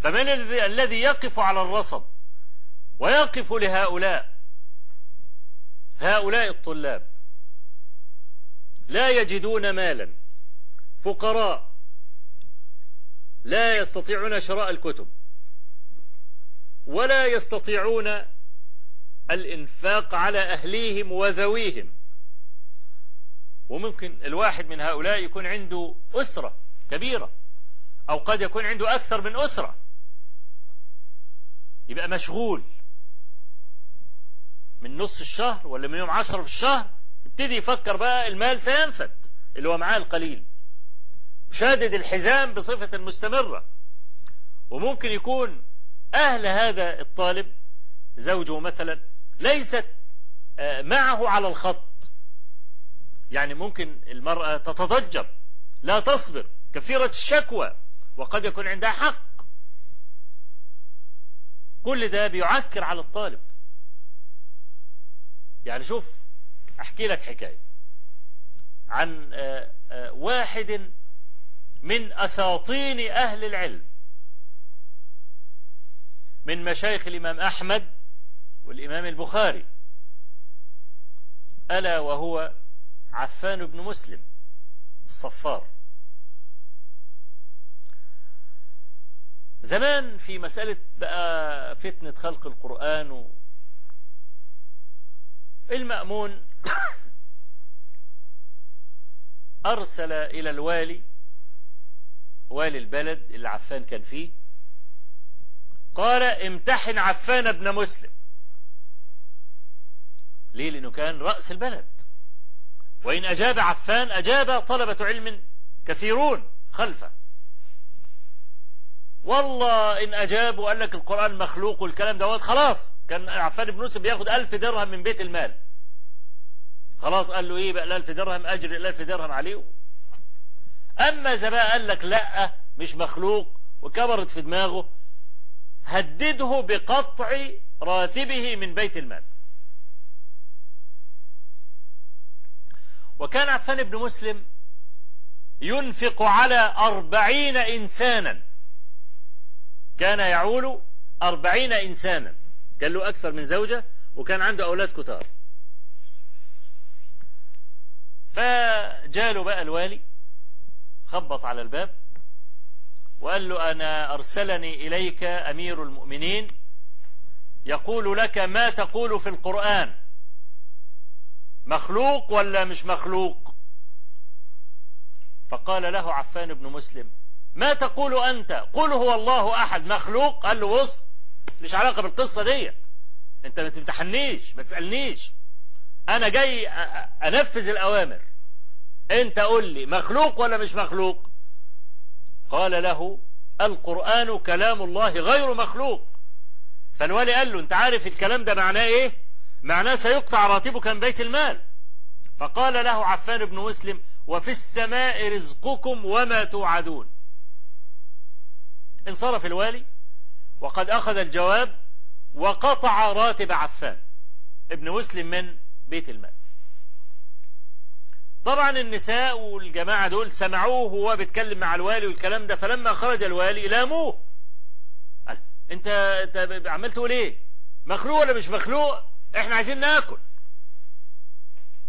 فمن الذي يقف على الرصد ويقف لهؤلاء هؤلاء الطلاب لا يجدون مالا. فقراء لا يستطيعون شراء الكتب. ولا يستطيعون الإنفاق على أهليهم وذويهم. وممكن الواحد من هؤلاء يكون عنده أسرة كبيرة أو قد يكون عنده أكثر من أسرة. يبقى مشغول. من نص الشهر ولا من يوم عشرة في الشهر يبتدي يفكر بقى المال سينفد اللي هو معاه القليل. شادد الحزام بصفة مستمرة. وممكن يكون أهل هذا الطالب زوجه مثلا ليست معه على الخط. يعني ممكن المرأة تتضجر لا تصبر كثيرة الشكوى وقد يكون عندها حق. كل ده بيعكر على الطالب. يعني شوف أحكي لك حكاية. عن واحد من أساطين أهل العلم. من مشايخ الإمام أحمد والإمام البخاري. ألا وهو عفان بن مسلم الصفار. زمان في مسألة بقى فتنة خلق القرآن و المأمون أرسل إلى الوالي والي البلد اللي عفان كان فيه قال امتحن عفان ابن مسلم. ليه؟ لأنه كان رأس البلد. وإن أجاب عفان أجاب طلبة علم كثيرون خلفه. والله إن أجاب وقال لك القرآن مخلوق والكلام دوت خلاص. كان عفان بن مسلم بياخد ألف درهم من بيت المال. خلاص قال له إيه بقى؟ الألف درهم أجر الألف درهم عليه. أما إذا بقى قال لك لا مش مخلوق وكبرت في دماغه. هدده بقطع راتبه من بيت المال. وكان عفان بن مسلم ينفق على أربعين إنسانا. كان يعول أربعين إنسانا. كان له أكثر من زوجة وكان عنده أولاد كتار. فجاله بقى الوالي خبط على الباب وقال له أنا أرسلني إليك أمير المؤمنين يقول لك ما تقول في القرآن. مخلوق ولا مش مخلوق؟ فقال له عفان بن مسلم ما تقول أنت؟ قل هو الله أحد. مخلوق؟ قال له بص مش علاقة بالقصة دي. أنت ما تمتحنيش ما تسألنيش. أنا جاي انفذ الأوامر. أنت قول لي مخلوق ولا مش مخلوق؟ قال له القرآن كلام الله غير مخلوق. فالوالي قال له انت عارف الكلام ده معناه إيه؟ معناه سيقطع راتبك من بيت المال. فقال له عفان بن مسلم وفي السماء رزقكم وما توعدون. انصرف الوالي وقد أخذ الجواب وقطع راتب عفان ابن مسلم من بيت المال. طبعا النساء والجماعة دول سمعوه وهو بيتكلم مع الوالي والكلام ده فلما خرج الوالي لاموه. قال انت أنت عمال تقول إيه مخلوق ولا مش مخلوق؟ إحنا عايزين ناكل.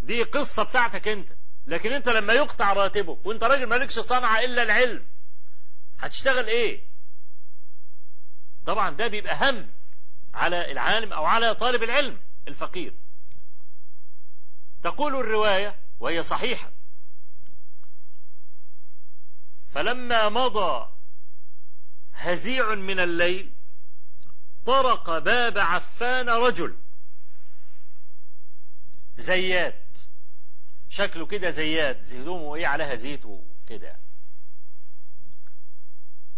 دي قصة بتاعتك أنت. لكن أنت لما يقطع راتبك وأنت راجل مالكش صنعة إلا العلم هتشتغل إيه؟ طبعا ده بيبقى هم على العالم أو على طالب العلم الفقير. تقول الرواية وهي صحيحة. فلما مضى هزيع من الليل طرق باب عفان رجل. زيات. شكله كده زيات. هدومه إيه عليها زيت وكده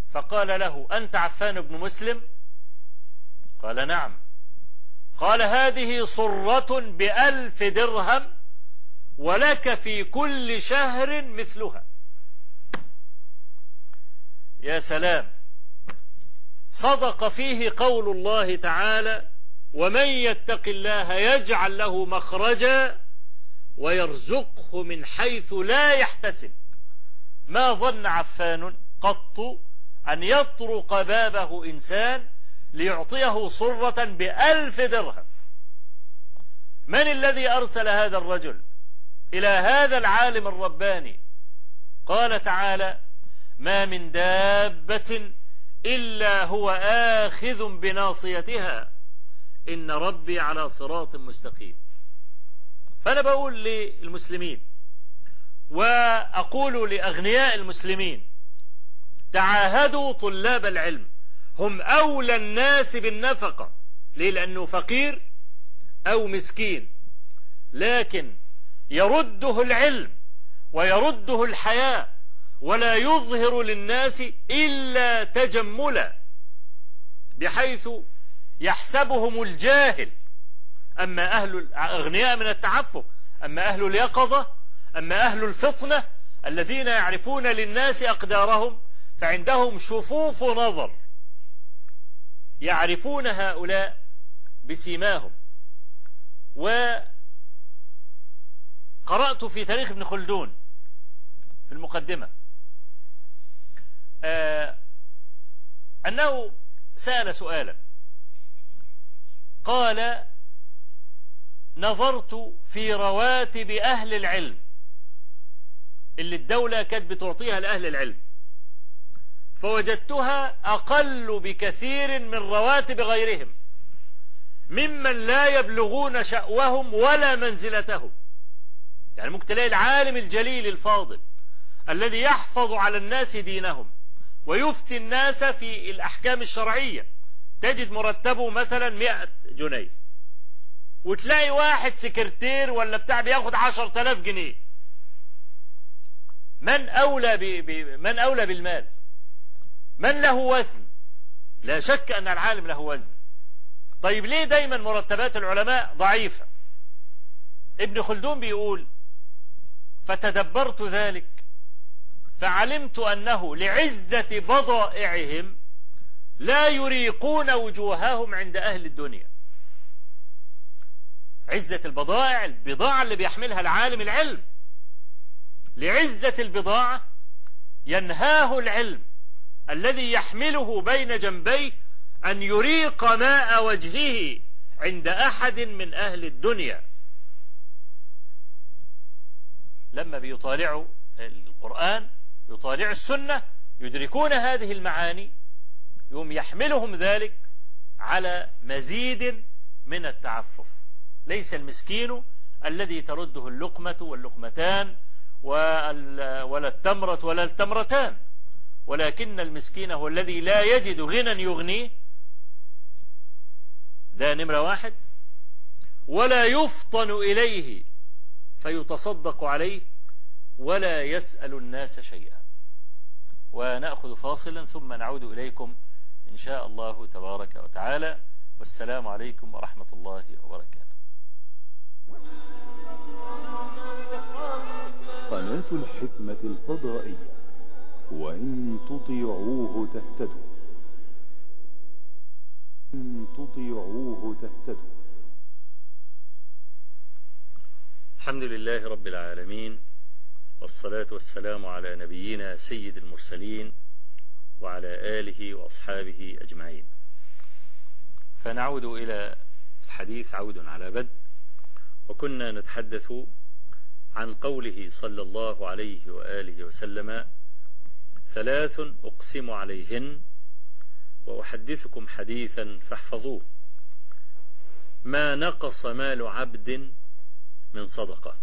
فقال له أنت عفان بن مسلم؟ قال نعم. قال هذه صرة بألف درهم ولك في كل شهر مثلها. يا سلام. صدق فيه قول الله تعالى ومن يتق الله يجعل له مخرجا ويرزقه من حيث لا يحتسب. ما ظن عفان قط أن يطرق بابه إنسان ليعطيه صرة بألف درهم. من الذي أرسل هذا الرجل؟ إلى هذا العالم الرباني. قال تعالى ما من دابة إلا هو آخذ بناصيتها. إن ربي على صراط مستقيم. فأنا بقول للمسلمين وأقول لأغنياء المسلمين تعاهدوا طلاب العلم هم أولى الناس بالنفقة. ليه؟ لأنه فقير أو مسكين. لكن يرده العلم ويرده الحياء ولا يظهر للناس إلا تجملا بحيث يحسبهم الجاهل. أما أهل الأغنياء من التعفف أما أهل اليقظة أما أهل الفطنة الذين يعرفون للناس أقدارهم فعندهم شفوف نظر يعرفون هؤلاء بسيماهم. وقرأت في تاريخ ابن خلدون في المقدمة. آه أنه سأل سؤالا. قال نظرت في رواتب أهل العلم اللي الدولة كانت بتعطيها لأهل العلم فوجدتها أقل بكثير من رواتب غيرهم ممن لا يبلغون شأوهم ولا منزلتهم. يعني ممكن تلاقي العالم الجليل الفاضل الذي يحفظ على الناس دينهم ويفتي الناس في الأحكام الشرعية. تجد مرتبه مثلا مئة جنيه. وتلاقي واحد سكرتير ولا بتاع بياخد عشر تلاف جنيه. من أولى ب... من أولى بالمال؟ من له وزن؟ لا شك أن العالم له وزن. طيب ليه دايما مرتبات العلماء ضعيفة؟ ابن خلدون بيقول فتدبرت ذلك. فعلمت أنه لعزة بضائعهم لا يريقون وجوههم عند أهل الدنيا. عزة البضائع البضاعة اللي بيحملها العالم العلم. لعزة البضاعة ينهاه العلم الذي يحمله بين جنبيه أن يريق ماء وجهه عند أحد من أهل الدنيا. لما بيطالعوا القرآن يطالع السنة يدركون هذه المعاني يوم يحملهم ذلك على مزيد من التعفف. ليس المسكين الذي ترده اللقمة واللقمتان ولا التمرة ولا التمرتان. ولكن المسكين هو الذي لا يجد غنى يغنيه. ده نمرة واحد. ولا يفطن إليه فيتصدق عليه ولا يسأل الناس شيئا. ونأخذ فاصلا ثم نعود إليكم إن شاء الله تبارك وتعالى. والسلام عليكم ورحمة الله وبركاته. قناة الحكمة الفضائية. وإن تطيعوه تهتدوا. إن تطيعوه تهتدوا. الحمد لله رب العالمين والصلاة والسلام على نبينا سيد المرسلين وعلى آله وأصحابه أجمعين. فنعود إلى الحديث عود على بدء وكنا نتحدث عن قوله صلى الله عليه وآله وسلم ثلاث أقسم عليهن وأحدثكم حديثا فاحفظوه. ما نقص مال عبد من صدقة.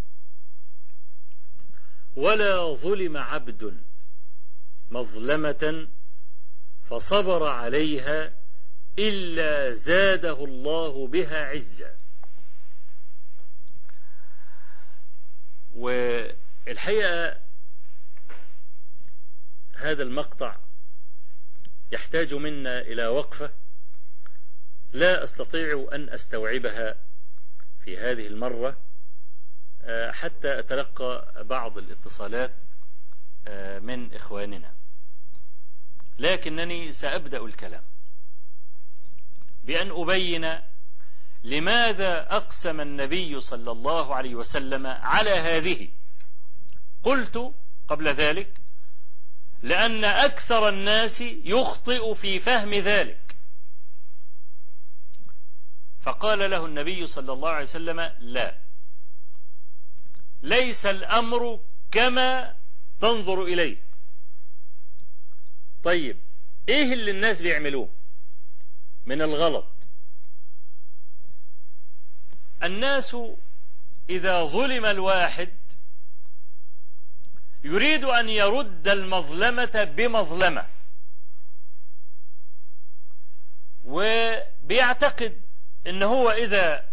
ولا ظلم عبد مظلمة فصبر عليها إلا زاده الله بها عزا والحقيقة هذا المقطع يحتاج منا إلى وقفة. لا أستطيع أن أستوعبها في هذه المرة. حتى أتلقى بعض الاتصالات من إخواننا. لكنني سأبدأ الكلام بأن أبين لماذا أقسم النبي صلى الله عليه وسلم على هذه. قلت قبل ذلك لأن أكثر الناس يخطئ في فهم ذلك. فقال له النبي صلى الله عليه وسلم لا. ليس الأمر كما تنظر إليه. طيب إيه اللي الناس بيعملوه من الغلط؟ الناس إذا ظلم الواحد يريد أن يرد المظلمة بمظلمة. وبيعتقد أن هو إذا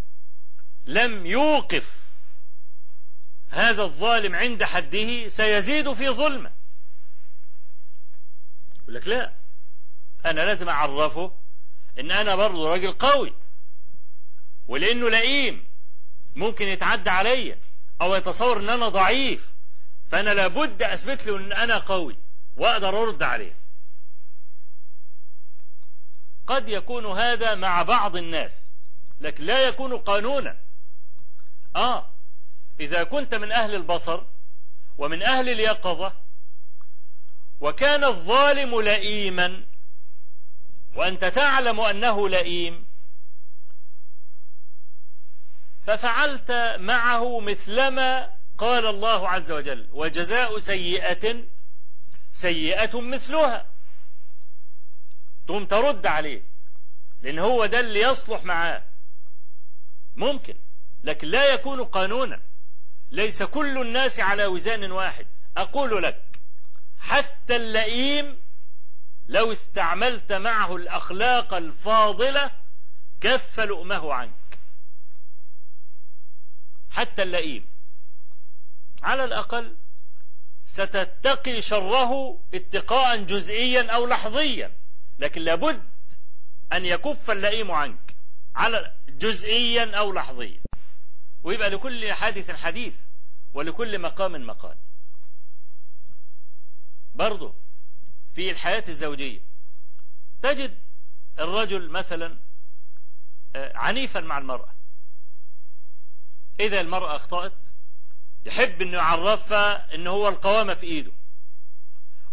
لم يوقف هذا الظالم عند حده سيزيد في ظلمه. يقول لك لا أنا لازم أعرفه إن أنا برضه راجل قوي ولأنه لئيم ممكن يتعدى عليا أو يتصور إن أنا ضعيف فأنا لابد أثبت له إن أنا قوي وأقدر أرد عليه. قد يكون هذا مع بعض الناس لكن لا يكون قانونا. آه إذا كنت من أهل البصر ومن أهل اليقظة وكان الظالم لئيما وأنت تعلم أنه لئيم ففعلت معه مثلما قال الله عز وجل وجزاء سيئة سيئة مثلها. تقوم ترد عليه لأن هو ده اللي يصلح معاه. ممكن لكن لا يكون قانونا. ليس كل الناس على وزان واحد. أقول لك حتى اللئيم لو استعملت معه الأخلاق الفاضلة كف لؤمه عنك. حتى اللئيم. على الأقل ستتقي شره اتقاء جزئيا أو لحظيا لكن لابد أن يكف اللئيم عنك على جزئيا أو لحظيا. ويبقى لكل حادث حديث ولكل مقام مقال. برضه في الحياة الزوجية تجد الرجل مثلا عنيفا مع المرأة. إذا المرأة أخطأت يحب أنه يعرفها أنه هو القوامة في إيده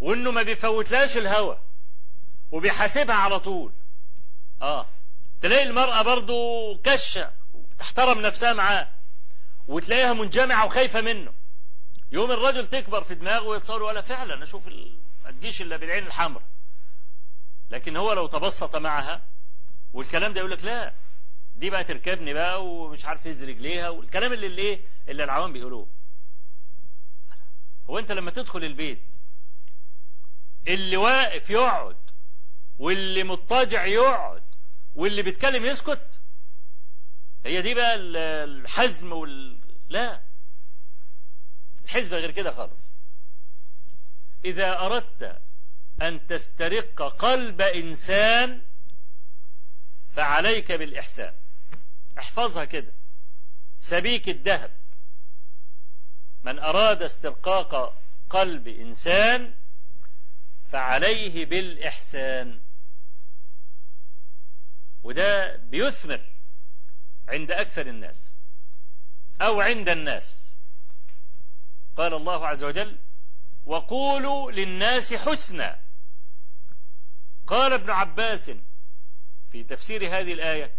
وأنه ما بيفوتلاش الهوى وبيحاسبها على طول. آه تلاقي المرأة برضو كشة تحترم نفسها معاه. وتلاقيها منجمعة وخايفة منه. يوم الرجل تكبر في دماغه ويتصور ولا فعلا أشوف ما تجيش إلا بالعين الحمر لكن هو لو تبسط معها والكلام ده يقول لك لا دي بقى تركبني بقى ومش عارف تهز رجليها والكلام اللي اللي اللي العوام بيقولوه. هو أنت لما تدخل البيت اللي واقف يقعد واللي مضطجع يقعد واللي بيتكلم يسكت هي دي بقى الحزم وال لا. الحزب غير كده خالص. إذا أردت أن تسترق قلب إنسان فعليك بالإحسان. احفظها كده. سبيك الذهب. من أراد استرقاق قلب إنسان فعليه بالإحسان. وده بيثمر. عند أكثر الناس أو عند الناس. قال الله عز وجل وقولوا للناس حسنا. قال ابن عباس في تفسير هذه الآية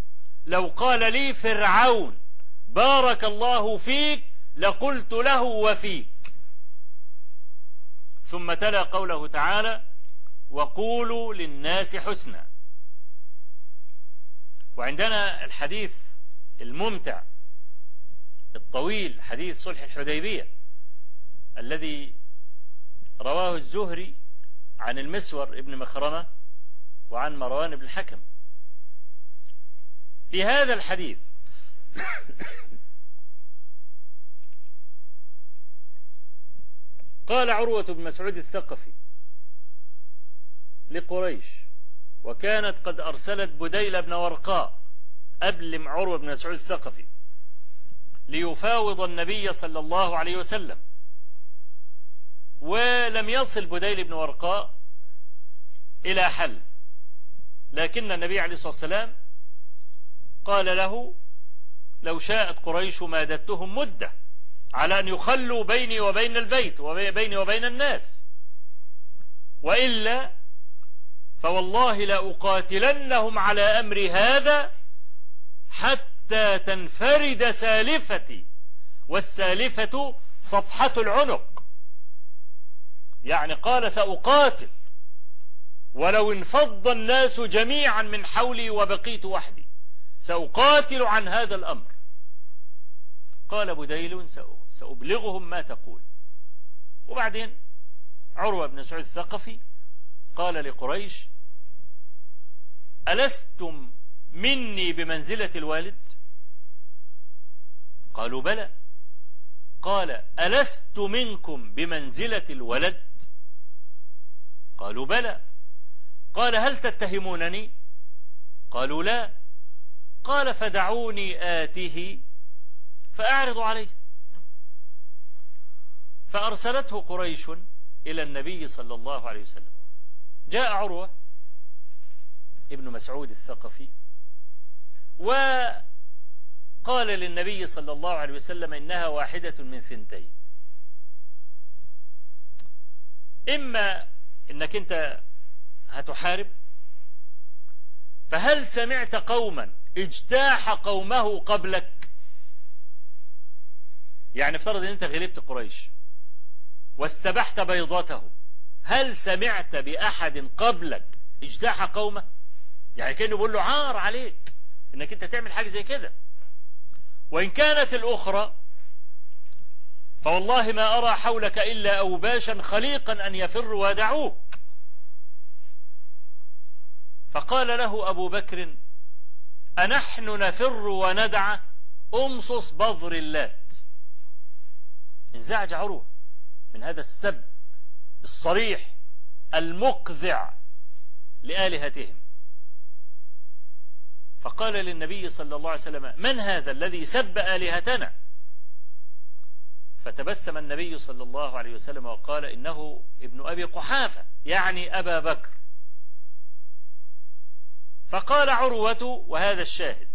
لو قال لي فرعون بارك الله فيك لقلت له وفيك. ثم تلا قوله تعالى وقولوا للناس حسنا. وعندنا الحديث الممتع الطويل حديث صلح الحديبية الذي رواه الزهري عن المسور ابن مخرمة وعن مروان بن الحكم. في هذا الحديث قال عروة بن مسعود الثقفي لقريش وكانت قد أرسلت بديل بن ورقاء أبلم عروة بن مسعود الثقفي ليفاوض النبي صلى الله عليه وسلم. ولم يصل بديل بن ورقاء إلى حل. لكن النبي عليه الصلاة والسلام قال له لو شاءت قريش مادتهم مدة على أن يخلوا بيني وبين البيت وبيني وبين الناس. وإلا فوالله لأقاتلنهم على أمر هذا حتى تنفرد سالفتي والسالفة صفحة العنق. يعني قال سأقاتل ولو انفض الناس جميعا من حولي وبقيت وحدي سأقاتل عن هذا الأمر. قال بديل سأبلغهم ما تقول. وبعدين عروة بن سعود الثقفي قال لقريش ألستم مني بمنزلة الوالد؟ قالوا بلى. قال ألست منكم بمنزلة الولد؟ قالوا بلى. قال هل تتهمونني؟ قالوا لا. قال فدعوني آته فأعرض عليه. فأرسلته قريش إلى النبي صلى الله عليه وسلم. جاء عروة ابن مسعود الثقفي وقال للنبي صلى الله عليه وسلم إنها واحدة من ثنتين. إما إنك أنت هتحارب فهل سمعت قوما اجتاح قومه قبلك؟ يعني افترض إن أنت غلبت قريش واستبحت بيضته هل سمعت بأحد قبلك اجتاح قومه؟ يعني كأنه بيقول له عار عليك. إنك أنت تعمل حاجة زي كده. وإن كانت الأخرى فوالله ما أرى حولك إلا أوباشا خليقا أن يفروا ودعوك فقال له أبو بكر أنحن نفر وندع أمصص بظر اللات. انزعج عروة من هذا السب الصريح المقذع لآلهتهم. فقال للنبي صلى الله عليه وسلم من هذا الذي سب آلهتنا؟ فتبسم النبي صلى الله عليه وسلم وقال إنه ابن أبي قحافة يعني أبا بكر. فقال عروة وهذا الشاهد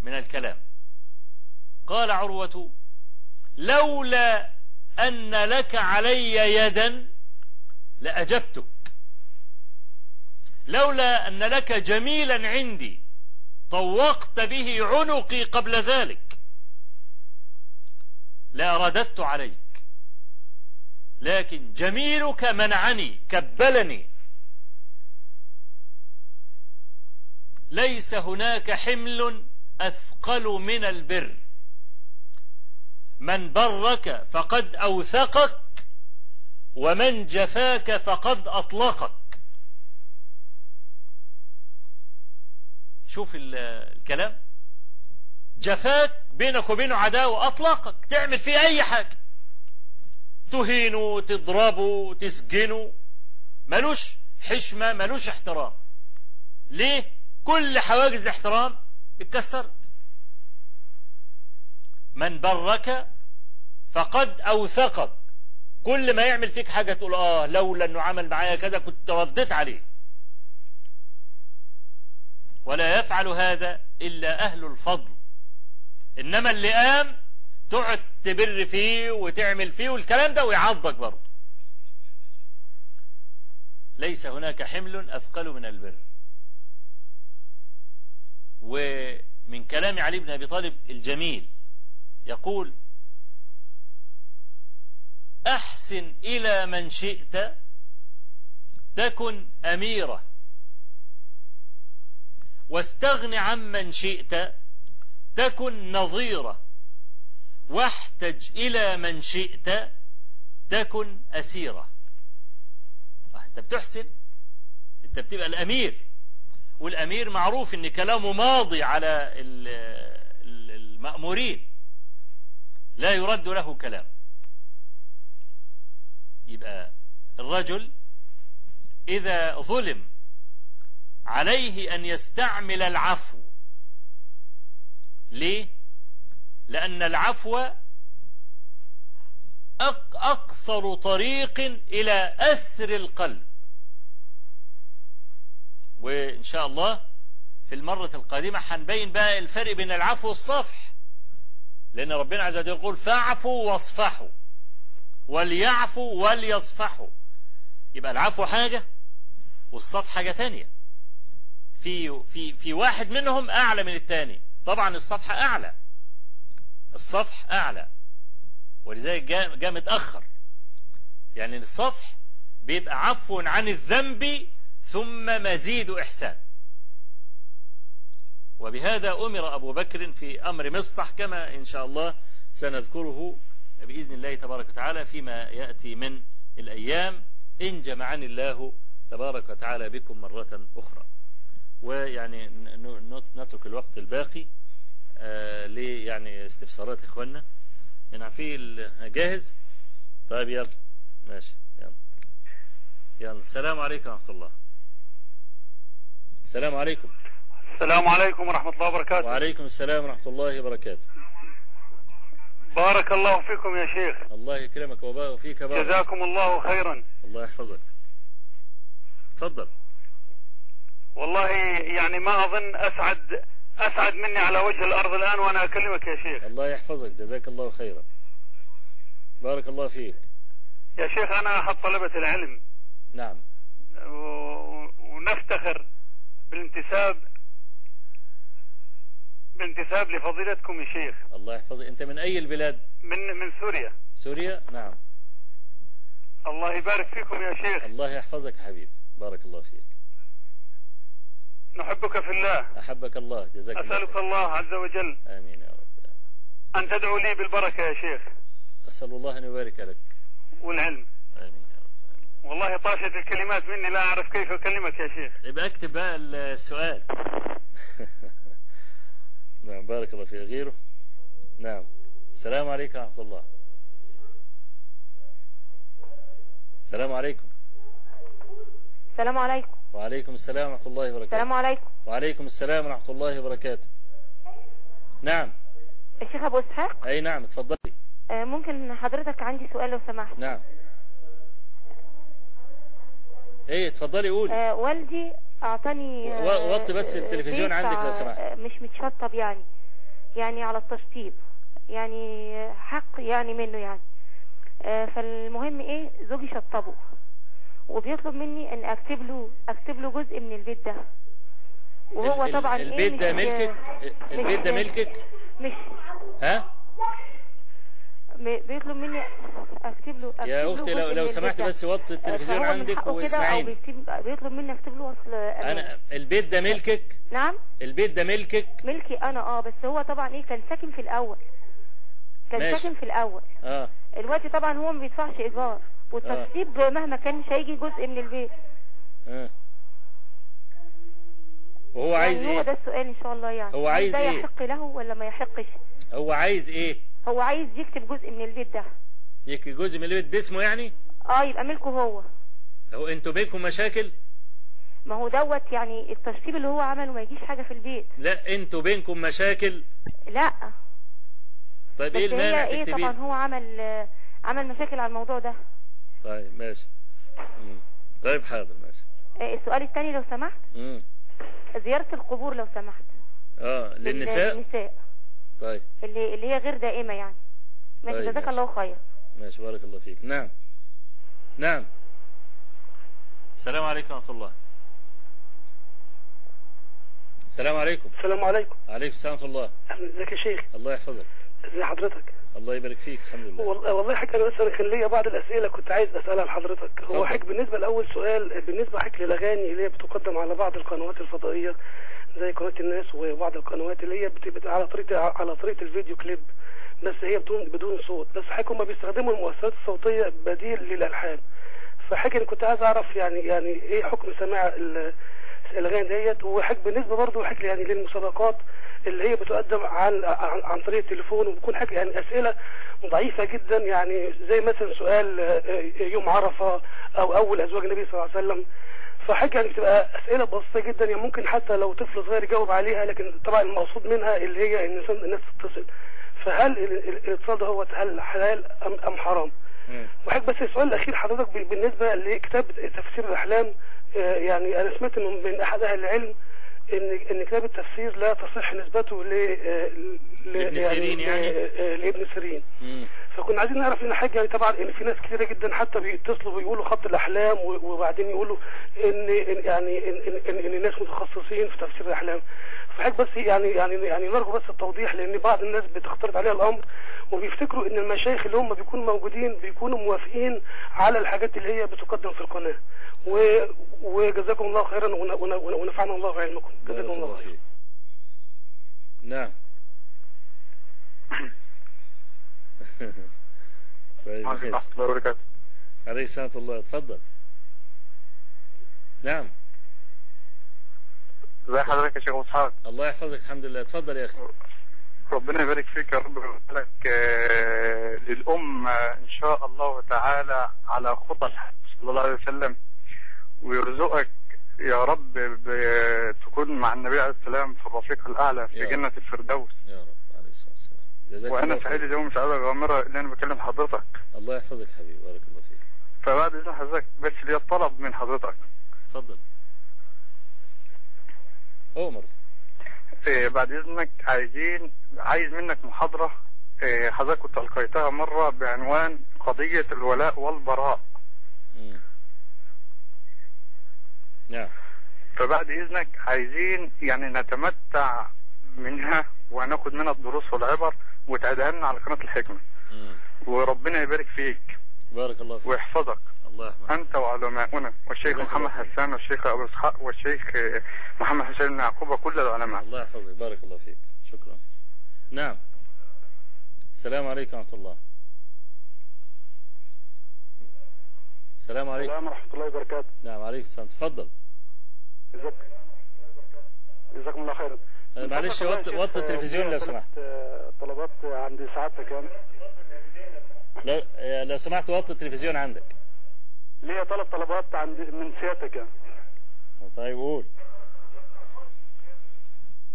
من الكلام قال عروة لولا أن لك علي يدا لأجبتك لولا أن لك جميلا عندي طوقت به عنقي قبل ذلك. لأرددت عليك. لكن جميلك منعني كبلني. ليس هناك حمل أثقل من البر. من برك فقد أوثقك ومن جفاك فقد أطلقك. شوف الكلام؟ جفاك بينك وبينه عداوة أطلقك تعمل فيه أي حاجة. تهينه تضربه تسجنه ملوش حشمة ملوش احترام. ليه؟ كل حواجز الاحترام اتكسرت. من برك فقد أوثقك. كل ما يعمل فيك حاجة تقول آه لولا أنه عمل معايا كذا كنت رديت عليه. ولا يفعل هذا إلا أهل الفضل. إنما اللي قام تقعد تبر فيه وتعمل فيه والكلام ده ويعضك برضه. ليس هناك حمل أثقل من البر. ومن كلام علي بن أبي طالب الجميل يقول أحسن إلى من شئت تكن أميرة. واستغن عمن شئت تكن نظيرة واحتج إلى من شئت تكن أسيرة أنت بتحسن أنت بتبقى الأمير. والأمير معروف أن كلامه ماضي على المأمورين. لا يرد له كلام. يبقى الرجل إذا ظلم عليه أن يستعمل العفو. ليه؟ لأن العفو أقصر طريق إلى أسر القلب. وإن شاء الله في المرة القادمة هنبين بقى الفرق بين العفو والصفح. لأن ربنا عز وجل يقول فاعفوا واصفحوا. وليعفوا وليصفحوا. يبقى العفو حاجة والصفح حاجة تانية. في في في واحد منهم أعلى من الثاني طبعا الصفحة أعلى. الصفح أعلى. ولذلك جاء, جاء متأخر. يعني الصفح بيبقى عفو عن الذنب ثم مزيد إحسان. وبهذا أمر أبو بكر في أمر مصطح كما إن شاء الله سنذكره بإذن الله تبارك وتعالى فيما يأتي من الأيام. إن جمعني الله تبارك وتعالى بكم مرة أخرى. ويعني نترك الوقت الباقي آه لي يعني استفسارات إخواننا. يعني في جاهز؟ طيب يلا. ماشي يلا. يلا. السلام عليكم ورحمة الله. السلام عليكم. السلام عليكم ورحمة الله وبركاته. وعليكم السلام ورحمة الله وبركاته. بارك الله فيكم يا شيخ. الله يكرمك وفيك بارك جزاكم الله خيرا. الله يحفظك. تفضل. والله يعني ما أظن أسعد أسعد مني على وجه الأرض الآن وأنا أكلمك يا شيخ. الله يحفظك جزاك الله خيرا. بارك الله فيك. يا شيخ أنا أحد طلبة العلم. نعم. ونفتخر بالانتساب بالانتساب لفضيلتكم يا شيخ. الله يحفظك. أنت من أي البلاد؟ من من سوريا. سوريا؟ نعم. الله يبارك فيكم يا شيخ. الله يحفظك حبيبي. بارك الله فيك. نحبك في الله. أحبك الله. جزاك الله أسألك. الله عز وجل آمين يا رب. أن تدعو لي بالبركة يا شيخ. أسأل الله أن يبارك لك. والعلم. آمين يا رب. آمين. والله طاشت الكلمات مني لا أعرف كيف أكلمك يا شيخ. يبقى أكتب بقى السؤال. نعم بارك الله فيك. غيره؟ نعم. السلام عليكم ورحمة الله. السلام عليكم. السلام عليكم. وعليكم السلام ورحمة الله وبركاته. السلام عليكم. وعليكم السلام ورحمة الله وبركاته. نعم. الشيخ أبو إسحاق؟ أي نعم اتفضلي. آه، ممكن حضرتك عندي سؤال لو سمحت. نعم. إيه اتفضلي قولي. آه، والدي أعطاني آه، وطي بس آه، التلفزيون عندك لو سمحت. آه، مش متشطب يعني. يعني على التشطيب. يعني حق يعني منه يعني. آه، فالمهم إيه زوجي شطبه. وبيطلب مني ان اكتب له اكتب له جزء من البيت ده. وهو طبعا البيت إيه ده ملكك؟ البيت ده ملكك؟ مش ها؟ بيطلب مني اكتب له أكتب يا له أختي لو لو سمحت. بس وطي التلفزيون عندك واسمعيني. بيطلب مني اكتب له اصل أنا البيت ده ملكك؟ نعم. البيت ده ملكك؟ ملكي أنا آه بس هو طبعا إيه كان ساكن في الأول. كان ماشي. ساكن في الأول. آه. الوقت طبعا هو ما بيدفعش إيجار. والتشطيب مهما كان مش هيجي جزء من البيت. آه. وهو عايز يعني هو ده إيه السؤال إن شاء الله يعني. هو عايز ده إيه؟ يحق له ولا ما يحقش؟ هو عايز إيه؟ هو عايز يكتب جزء من البيت ده. يك جزء من البيت باسمه يعني؟ آه يبقى ملكه هو. هو أنتوا بينكم مشاكل؟ ما هو دوت يعني التشطيب اللي هو عمله ما يجيش حاجة في البيت. لا أنتوا بينكم مشاكل؟ لا. طيب إيه المانع إيه طبعا هو عمل آه، عمل مشاكل على الموضوع ده. طيب ماشي. مم. طيب حاضر ماشي. آه، السؤال الثاني لو سمحت. مم. زيارة القبور لو سمحت. آه لل- للنساء؟ للنساء. طيب. اللي اللي هي غير دائمة يعني. ماشي طيب، جزاك. الله خير. ماشي بارك الله فيك. نعم. نعم. السلام عليكم ورحمة الله. السلام عليكم. السلام عليكم. عليكم السلام ورحمة الله. ازيك يا شيخ؟ الله يحفظك. ازي حضرتك. الله يبارك فيك الحمد لله. والله والله حضرتك أنا بس كان ليا بعض الأسئلة كنت عايز أسألها لحضرتك. هو حضرتك بالنسبة لأول سؤال بالنسبة حضرتك للأغاني اللي هي بتقدم على بعض القنوات الفضائية زي قناة الناس وبعض القنوات اللي هي بتبقى على طريقه على طريقة الفيديو كليب. بس هي بدون بدون صوت. بس حضرتك هم بيستخدموا المؤثرات الصوتية بديل للألحان. فحضرتك كنت عايز أعرف يعني يعني إيه حكم سماع ال- الاغاني ديت وحضرتك بالنسبة برضه حضرتك يعني للمسابقات اللي هي بتقدم عن عن, عن طريق التليفون وبيكون حاجة يعني أسئلة ضعيفة جدا. يعني زي مثلا سؤال آه، يوم عرفة أو أول أزواج النبي صلى الله عليه وسلم. فحاجه يعني بتبقى أسئلة بسيطة جدا. يعني ممكن حتى لو طفل صغير يجاوب عليها لكن طبعا المقصود منها اللي هي إن الناس- تتصل. فهل ال- ال- الاتصال ده هو هل حلال أم حرام؟ وحضرتك بس السؤال الأخير حضرتك بالنسبة لكتاب تفسير الأحلام آه، يعني أنا سمعت من أحد أهل العلم ان إن كتاب التفسير لا تصح نسبته ل آه، ل- لابن سيرين يعني؟ آه، لابن سيرين. فكنا عايزين نعرف ان حاجة يعني طبعا إن في ناس كثيره جدا حتى بيتصلوا بيقولوا خط الأحلام وبعدين يقولوا ان إن- يعني ان ان, إن, إن الناس متخصصين في تفسير الأحلام. فحضرتك بس يعني يعني يعني نرجو بس التوضيح لأن بعض الناس بتختلط عليها الأمر وبيفتكروا إن المشايخ اللي هم بيكونوا موجودين بيكونوا موافقين على الحاجات اللي هي بتقدم في القناة. و وجزاكم الله خيرا ون- ون- ون- ونفعنا الله بعلمكم. جزاكم الله خيرا. نعم. طيب. عليه السلام ورحمة الله اتفضل نعم. ازي حضرتك يا شيخ اسحاق الله يحفظك الحمد لله. اتفضل يا أخي. ربنا يبارك فيك يا رب. لك آه، للأمة إن شاء الله تعالى على خطى الحج صلى الله عليه وسلم ويرزقك يا رب تكون مع النبي عليه السلام في الرفيق الأعلى في. جنة الفردوس. يا رب. جزاك الله سعيد اليوم سعادة غامرة إن أنا بكلم حضرتك. الله يحفظك حبيبي بارك الله فيك. فبعد إذن حضرتك بس ليا طلب من حضرتك. اتفضل. عمر آه، بعد إذنك عايزين عايز منك محاضرة. آه، حضرتك كنت ألقيتها مرة بعنوان قضية الولاء والبراء. مم. نعم. فبعد إذنك عايزين يعني نتمتع منها وناخد منها الدروس والعبر وتعيدها لنا على قناة الحكمة. مم. وربنا يبارك فيك. بارك الله فيك. ويحفظك. الله يحفظك. أنت وعلماؤنا والشيخ محمد. حسان والشيخ أبو إسحاق والشيخ محمد حسين بن يعقوب وكل العلماء. الله يحفظك. بارك الله فيك. شكرا. نعم. السلام عليكم ورحمة الله. السلام عليكم. السلام ورحمة الله وبركاته. نعم عليكم السلام. تفضل. جزاك جزاكم الله خيرا. آه، معلش يا شيخ، وطي التلفزيون لو سمحت. طلبات عند سعادتك يعني لو, آه، لو سمحت وطي التلفزيون عندك. ليا ثلاث طلبات عند من سيادتك. يعني طيب قول.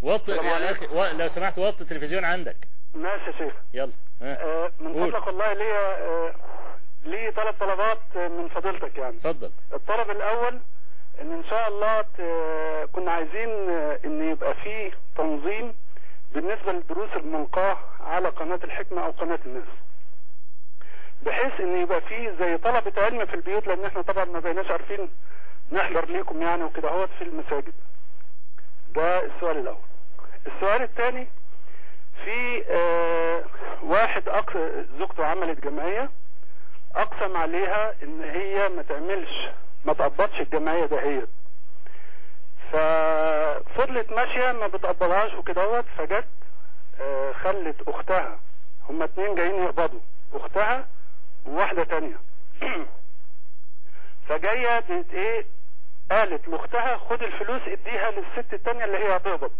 وطي يا. أخي و... لو سمحت وطي التلفزيون عندك. ماشي يا شيخ. يلا. آه، من. فضلك والله ليا آه، لي ثلاث طلبات من فضيلتك يعني. اتفضل. الطلب الأول إن إن شاء الله كنا عايزين آه، إن يبقى فيه تنظيم بالنسبة للدروس الملقاة على قناة الحكمة أو قناة الناس بحيث إن يبقى فيه زي طلبة علم في البيوت لأن إحنا طبعا ما بقيناش عارفين نحضر ليكم يعني وكده أهوت في المساجد ده السؤال الأول السؤال الثاني في آه واحد. زوجته عملت جمعية أقسم عليها إن هي ما تعملش ما تقبضش الجمعية دهيت. ففضلت ماشية ما بتقبضهاش وكدهوت فجت آه خلت أختها. هما اتنين جايين يقبضوا. أختها وواحدة تانية. فجاية بت إيه قالت لأختها خد الفلوس اديها للست التانية اللي هي هتقبض.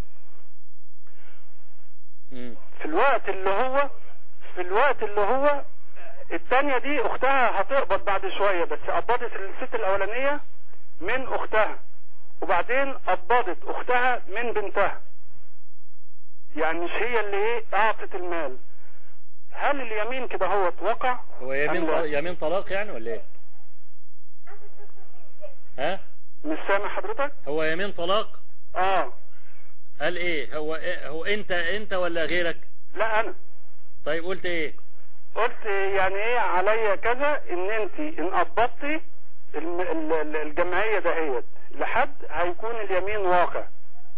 في الوقت اللي هو في الوقت اللي هو التانية دي أختها هتقبض بعد شوية بس قبضت الست الأولانية من أختها وبعدين قبضت أختها من بنتها. يعني مش هي اللي إيه أعطت المال. هل اليمين كده هو وقع هو يمين أم لا؟ طل- يمين طلاق يعني ولا إيه؟ ها؟ مش سامع حضرتك؟ هو يمين طلاق؟ آه. قال إيه؟ هو إيه؟ هو انت أنت ولا غيرك؟ لا أنا. طيب قلت إيه؟ قلت يعني إيه عليا كذا ان انت ان قبضتي الجمعية دهيت لحد هيكون اليمين واقع.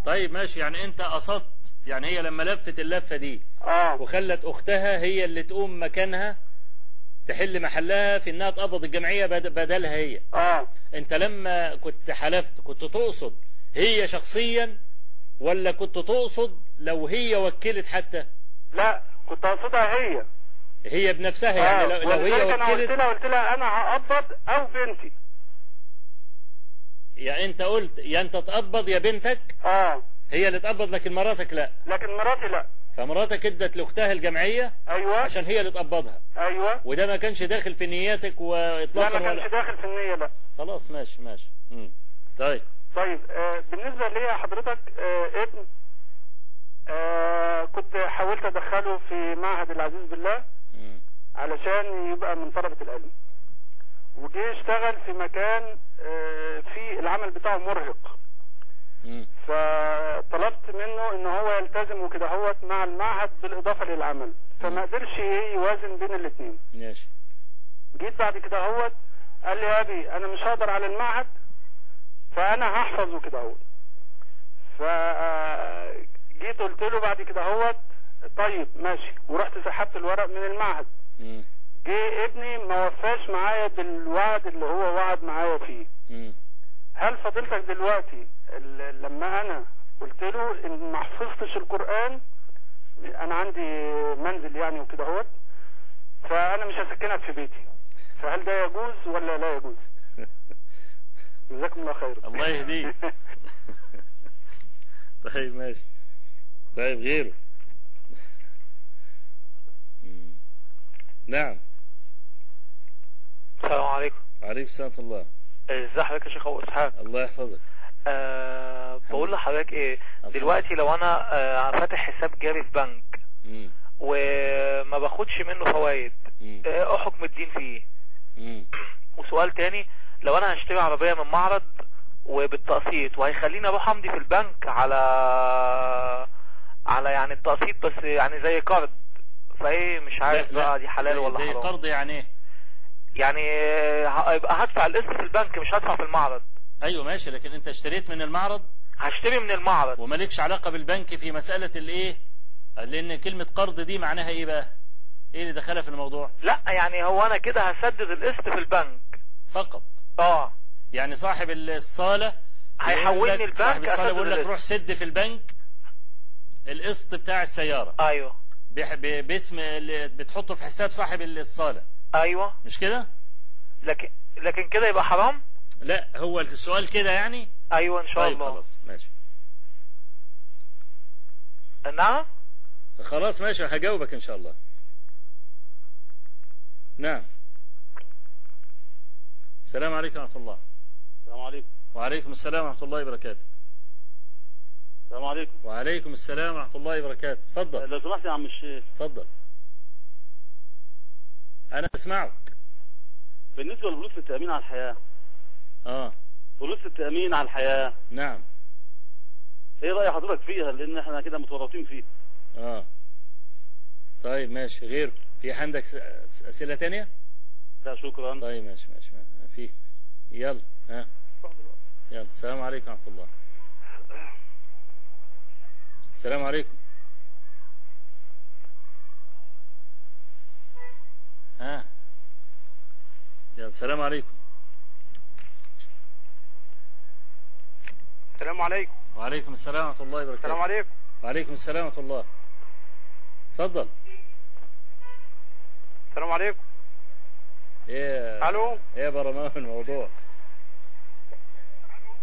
طيب ماشي يعني انت قصدت يعني هي لما لفت اللفة دي آه. وخلت اختها هي اللي تقوم مكانها تحل محلها في انها تقبض الجمعية بد- بدلها هي. آه. انت لما كنت حلفت كنت تقصد هي شخصيا ولا كنت تقصد لو هي وكلت حتى؟ لا كنت اقصدها هي. هي بنفسها يعني آه، لو, لو هي أنا قلت لها قلت لها أنا هقبض أو بنتي. يعني أنت قلت يا أنت تقبض يا بنتك؟ آه. هي اللي تقبض لكن مراتك لا. لكن مراتي لا. فمراتك ادت لأختها الجمعية أيوه. عشان هي اللي تقبضها أيوه. وده ما كانش داخل في نياتك لا واطلاقا ما ولا كانش داخل في النية لا. خلاص ماشي ماشي. مم. طيب. طيب آه بالنسبة ليا حضرتك آه ابن آه كنت حاولت أدخله في معهد العزيز بالله. علشان يبقى من طلبة العلم. وجه اشتغل في مكان آه، في العمل بتاعه مرهق. فطلبت منه إن هو يلتزم وكده هوت مع المعهد بالإضافة للعمل. فما قدرش إيه يوازن بين الاثنين ماشي. جيت بعد كده هوت قال لي يا أبي أنا مش هقدر على المعهد فأنا هحفظ وكده هوت فجيت قلت له بعد كده هوت طيب ماشي. ورحت سحبت الورق من المعهد. جه ابني ما وفاش معايا بالوعد اللي هو وعد معايا فيه. مم. هل فضيلتك دلوقتي لما أنا قلت له إن ما حفظتش القرآن أنا عندي منزل يعني وكده أهوت فأنا مش هسكنك في بيتي. فهل ده يجوز ولا لا يجوز؟ جزاكم الله خير. الله يهديك. طيب ماشي. طيب غيره مم. نعم. السلام عليكم. وعليكم السلام ورحمة الله. ازي حضرتك يا شيخ أبو إسحاق. الله يحفظك. أه بقول لحضرتك إيه الحمد دلوقتي لو أنا أه فاتح حساب جاري في بنك مم. وما باخدش منه فوائد مم. إيه حكم الدين فيه؟ مم. وسؤال تاني لو أنا هشتري عربية من معرض وبالتقسيط وهيخليني أروح أمضي في البنك على على يعني التقسيط بس يعني زي قرض فايه مش عارف. بقى دي حلال زي- ولا زي حرام. قرض يعني إيه؟ يعني هيبقى هدفع القسط في البنك مش هدفع في المعرض. أيوه ماشي لكن أنت اشتريت من المعرض؟ هشتري من المعرض. ومالكش علاقة بالبنك في مسألة الايه لأن كلمة قرض دي معناها إيه بقى؟ إيه اللي دخلها في الموضوع؟ لا يعني هو أنا كده هسدد القسط في البنك. فقط؟ آه. يعني صاحب الصالة يقول هيحولني البنك صاحب الصالة أسدد يقول لك. روح سد في البنك القسط بتاع السيارة. أيوه. باسم اللي بتحطه في حساب صاحب الصالة. أيوه. مش كده؟ لكن لكن كده يبقى حرام؟ لا هو السؤال كده يعني؟ أيوه إن شاء طيب الله. خلاص ماشي. نعم؟ خلاص ماشي هجاوبك إن شاء الله. نعم. السلام عليكم ورحمة الله. السلام عليكم. وعليكم السلام ورحمة الله وبركاته. السلام عليكم. وعليكم السلام ورحمة الله وبركاته. تفضل. لو سمحت يا عم الشيخ. تفضل. أنا أسمعك بالنسبة لفلوس التأمين على الحياة. آه. فلوس التأمين على الحياة. نعم. إيه رأي حضرتك فيها لأن إحنا كده متورطين فيه؟ آه. طيب ماشي. غير في عندك س- س- أسئلة تانية؟ لا شكرا. طيب ماشي ماشي. ما في. يلا ها. يلا السلام عليكم ورحمة الله. السلام عليكم. ها؟ يلا السلام عليكم. السلام عليكم. وعليكم السلام ورحمة الله وبركاته. السلام عليكم. وعليكم السلام ورحمة الله. تفضل. السلام عليكم. إيه ألو؟ إيه برمان الموضوع.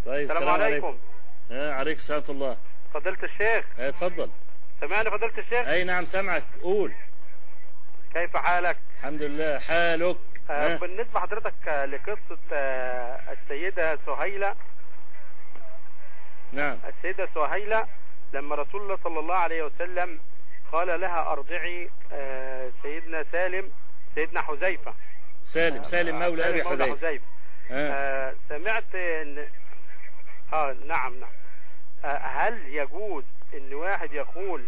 طيب السلام عليكم. آه عليكم السلام ورحمة الله. فضيلة الشيخ. إيه تفضل سمعني فضيلة الشيخ؟ أي نعم سامعك. قول. كيف حالك؟ الحمد لله. حالك؟ آه،؟ بالنسبة حضرتك لقصة آه، السيدة سهيلة. نعم. السيدة سهيلة لما رسول الله صلى الله عليه وسلم قال لها أرضعي آه، سيدنا سالم سيدنا حذيفة. سالم سالم مولى مولى حذيفة. سمعت ان آه نعم نعم. هل يجوز إن واحد يقول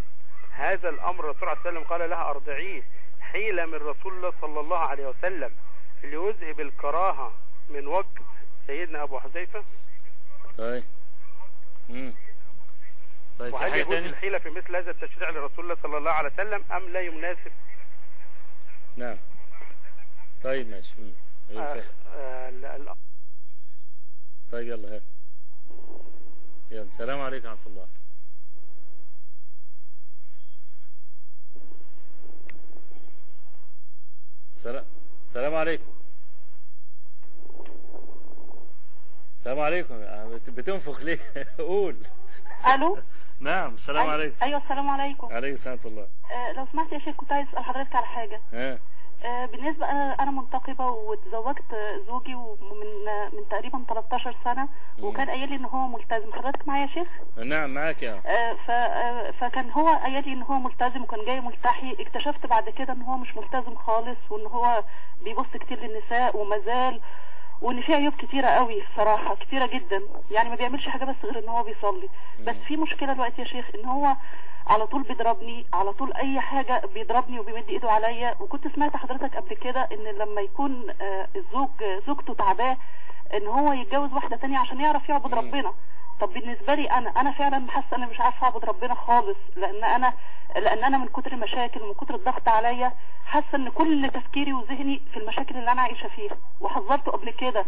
هذا الأمر الرسول عليه وسلم قال لها أرضعيه حيلة من رسول الله صلى الله عليه وسلم ليذهب الكراهة من وجه سيدنا أبو حذيفة؟ طيب. مم. طيب وهل يجوز تاني الحيلة في مثل هذا التشريع لرسول الله صلى الله عليه وسلم أم لا يناسب؟ نعم. طيب ماشي. غير آه،. آه، طيب يلا هات. يلا السلام عليكم ورحمة الله. سلام السلام عليكم. السلام عليكم. بت- بتنفخ ليه؟ قول. ألو؟ نعم السلام أي- عليكم. أيوه السلام عليكم. عليكم السلام ورحمة الله. آه لو سمحت يا شيخ كنت عايز أسأل حضرتك على حاجة. ها؟ آه بالنسبة أنا أنا منتقبة وتزوجت آه، زوجي ومن آه، من تقريبا 13 سنة. وكان قايل لي إن هو ملتزم. حضرتك معايا يا شيخ؟ نعم معاك يا. آه آه، فكان هو قايل لي إن هو ملتزم وكان جاي ملتحي. اكتشفت بعد كده إن هو مش ملتزم خالص وإن هو بيبص كتير للنساء ومازال وإن في عيوب كتيرة قوي الصراحه كتيرة جدا. يعني ما بيعملش حاجة بس غير إن هو بيصلي. بس في مشكلة دلوقتي يا شيخ إن هو على طول بيضربني على طول أي حاجة بيضربني وبيمد إيده عليا. وكنت سمعت حضرتك قبل كده إن لما يكون آه، الزوج زوجته تعباه إن هو يتجوز واحدة تانية عشان يعرف يعبد ربنا. طب بالنسبة لي أنا أنا فعلا حاسة أنا مش عارفة أعبد ربنا خالص لأن أنا لأن أنا من كتر المشاكل ومن كتر الضغط عليا حاسة إن كل تفكيري وذهني في المشاكل اللي أنا عايشة فيها. وحذرته قبل كده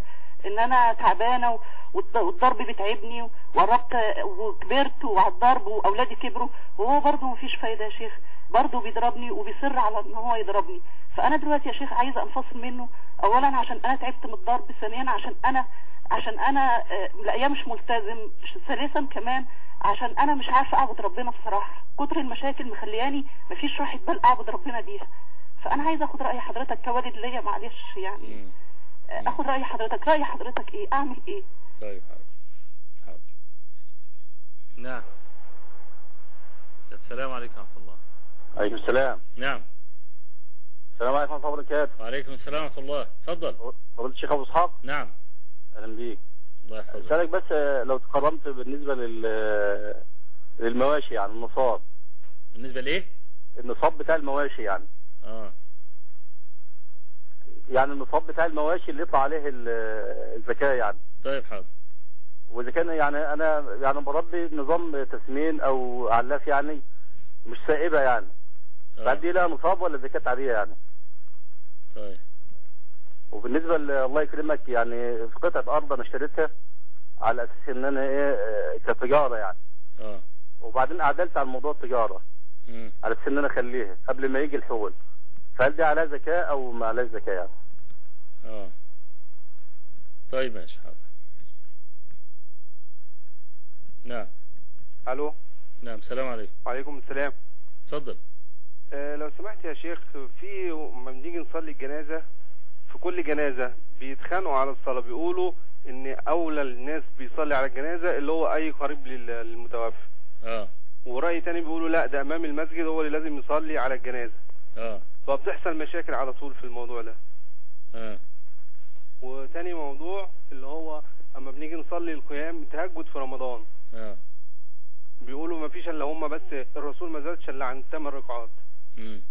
تعبانة و- والض- والضرب بيتعبني وقربت وكبرت وعلى الضرب وأولادي كبروا وهو برضه مفيش فايدة يا شيخ. برضه بيضربني وبيصر على إن هو يضربني. فأنا دلوقتي يا شيخ عايزه أنفصل منه. اولا عشان أنا تعبت من الضرب. ثانيا عشان أنا عشان أنا آه، لا مش ملتزم ثالثا كمان عشان أنا مش عارفة أعبد ربنا بصراحة. كتر المشاكل مخلياني مفيش راحة بال أعبد ربنا بيها. فأنا عايزه آخد رأي حضرتك كوالد ليا معلش يعني. آه، آخد رأي حضرتك. رأي حضرتك إيه؟ أعمل إيه؟ طيب حاضر. حاضر. نعم. السلام عليكم ورحمة الله. عليكم السلام. نعم. السلام عليكم ورحمة الله وبركاته. وعليكم السلام ورحمة الله. تفضل. فضيلة الشيخ أبو إسحاق. نعم. أهلا بيك. الله يحفظك. أسألك بس آه، لو تقرمت بالنسبة لل آه، للمواشي يعني النصاب. بالنسبة لإيه؟ النصاب بتاع المواشي يعني. آه. يعني النصاب بتاع المواشي اللي يطلع عليه آه، الزكاة يعني. طيب حاضر. وإذا كان يعني أنا يعني بربي نظام تسمين أو علاف يعني مش سائبة يعني. بعد دي لها نصاب ولا زكاة عادية يعني؟ طيب. وبالنسبة الله يكرمك يعني في قطعة أرض أنا اشتريتها على أساس إن أنا إيه آه، كتجارة يعني. آه. وبعدين أعدلت على موضوع التجارة مم. على أساس إن أنا أخليها قبل ما يجي الحول. فهل دي عليها زكاة أو ما عليها زكاة يعني؟ آه. طيب ماشي حاضر. نعم. ألو؟ نعم السلام عليكم. وعليكم السلام. اتفضل. لو سمحت يا شيخ في لما بنيجي نصلي الجنازة في كل جنازة بيتخانقوا على الصلاة بيقولوا إن أولى الناس بيصلي على الجنازة اللي هو أي قريب لل- للمتوفى آه. ورأي تاني بيقولوا لا ده أمام المسجد هو اللي لازم يصلي على الجنازة. آه. فبتحصل مشاكل على طول في الموضوع ده. آه. وتاني موضوع اللي هو أما بنيجي نصلي القيام التهجد في رمضان. آه. بيقولوا ما فيش إلا هم بس الرسول ما زادش إلا عن 8 ركعات. مم.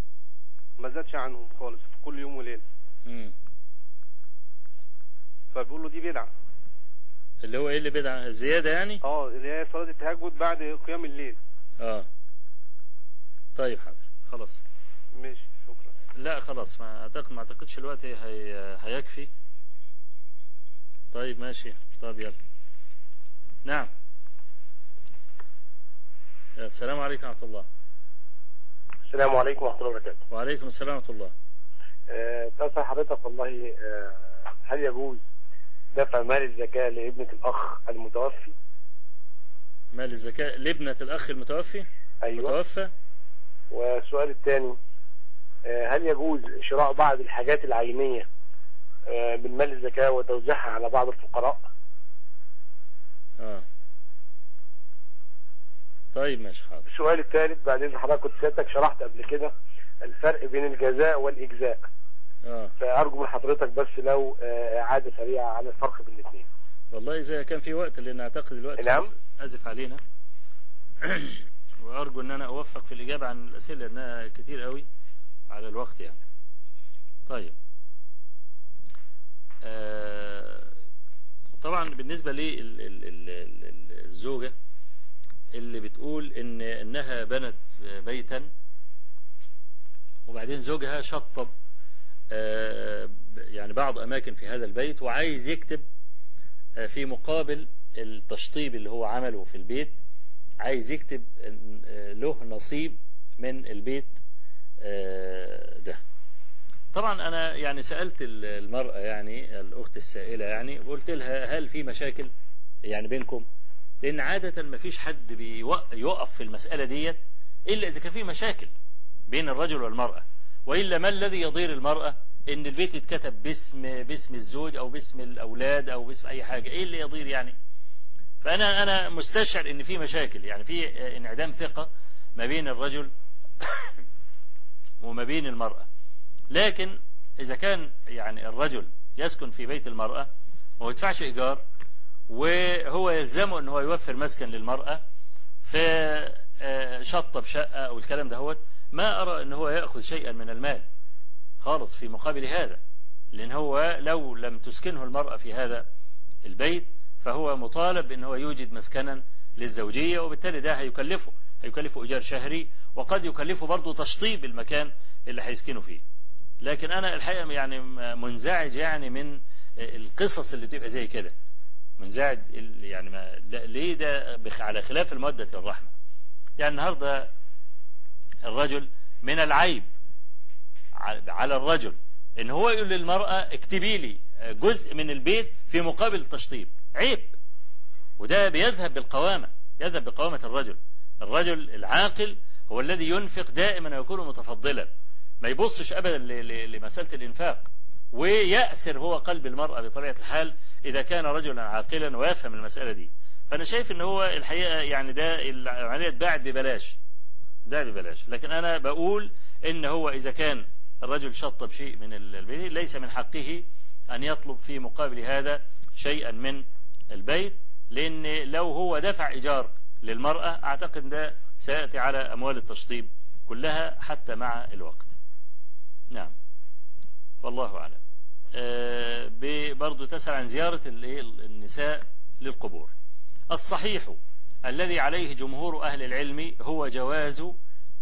ما زادش عنهم خالص في كل يوم وليلة. مم. فبيقولوا دي بدعة. اللي هو إيه اللي بدعة؟ زيادة يعني؟ آه اللي هي صلاة التهجد بعد قيام الليل. آه. طيب حاضر. خلاص. ماشي شكرا. لا خلاص ما اعتقد ما أعتقدش الوقت هي... هيكفي. طيب ماشي. طيب يلا. نعم. السلام عليكم ورحمة الله. السلام عليكم ورحمة الله وبركاته. وعليكم السلام ورحمة الله آه، تسأل حضرتك والله آه، هل يجوز دفع مال الزكاة لابنة الأخ المتوفي؟ مال الزكاة لابنة الأخ المتوفي أيوة. المتوفى والسؤال الثاني آه، هل يجوز شراء بعض الحاجات العينية آه، من مال الزكاة وتوزيعها على بعض الفقراء؟ آه طيب ماشي حاضر. السؤال الثالث بعد اذن حضرتك كنت سيادتك شرحت قبل كده الفرق بين الجزاء والإجزاء. آه. فأرجو من حضرتك بس لو آه، إعادة سريعة عن الفرق بين الاثنين والله إذا كان في وقت لأن أعتقد الوقت نعم. أزف علينا. وأرجو أن أنا أوفق في الإجابة عن الأسئلة لأنها كتير قوي على الوقت يعني. طيب. آه، طبعا بالنسبة للزوجة اللي بتقول إن إنها بنت بيتا وبعدين زوجها شطب آه، يعني بعض أماكن في هذا البيت وعايز يكتب آه، في مقابل التشطيب اللي هو عمله في البيت عايز يكتب آه، له نصيب من البيت ده. طبعا أنا يعني سألت ال- المرأة يعني الأخت السائلة يعني قلت لها هل في مشاكل يعني بينكم؟ لأن عادة ما فيش حد بيقف في المسألة ديت إلا إذا كان في مشاكل بين الرجل والمرأة. وإلا ما الذي يضير المرأة إن البيت يتكتب باسم باسم الزوج أو باسم الأولاد أو باسم أي حاجة؟ إيه اللي يضير يعني؟ فأنا أنا مستشعر إن في مشاكل. يعني في انعدام ثقة ما بين الرجل وما بين المرأة. لكن إذا كان يعني الرجل يسكن في بيت المرأة وما يدفعش إيجار وهو يلزمه أنه يوفر مسكن للمرأة فشطب شقة أو الكلام ده هو ما أرى أنه هو يأخذ شيئا من المال خالص في مقابل هذا لأن هو لو لم تسكنه المرأة في هذا البيت فهو مطالب بأنه هو يوجد مسكنا للزوجية وبالتالي ده هيكلفه هيكلفه إيجار شهري وقد يكلفه برضه تشطيب المكان اللي هيسكنه فيه. لكن أنا الحقيقة يعني منزعج يعني من القصص اللي تبقى زي كده. منزعج ال- يعني ما ليه ده على خلاف المودة والرحمة يعني النهاردة الرجل من العيب على الرجل إن هو يقول للمرأة اكتبي لي جزء من البيت في مقابل التشطيب. عيب. وده بيذهب بالقوامة يذهب بقوامة الرجل. الرجل العاقل هو الذي ينفق دائما ويكون متفضلا. ما يبصش ابدا لمسألة الإنفاق. ويأسر هو قلب المرأة بطبيعة الحال إذا كان رجلا عاقلا ويفهم المسألة دي. فأنا شايف إن هو الحقيقة يعني ده العملية اتباعت ببلاش. ده ببلاش. لكن أنا بقول إن هو إذا كان الرجل شطب شيء من البيت ليس من حقه أن يطلب في مقابل هذا شيئا من البيت لأن لو هو دفع إيجار للمرأة أعتقد ده سيأتي على أموال التشطيب كلها حتى مع الوقت. نعم. والله أعلم. برضو تسأل عن زيارة؟ النساء للقبور. الصحيح الذي عليه جمهور أهل العلم هو جواز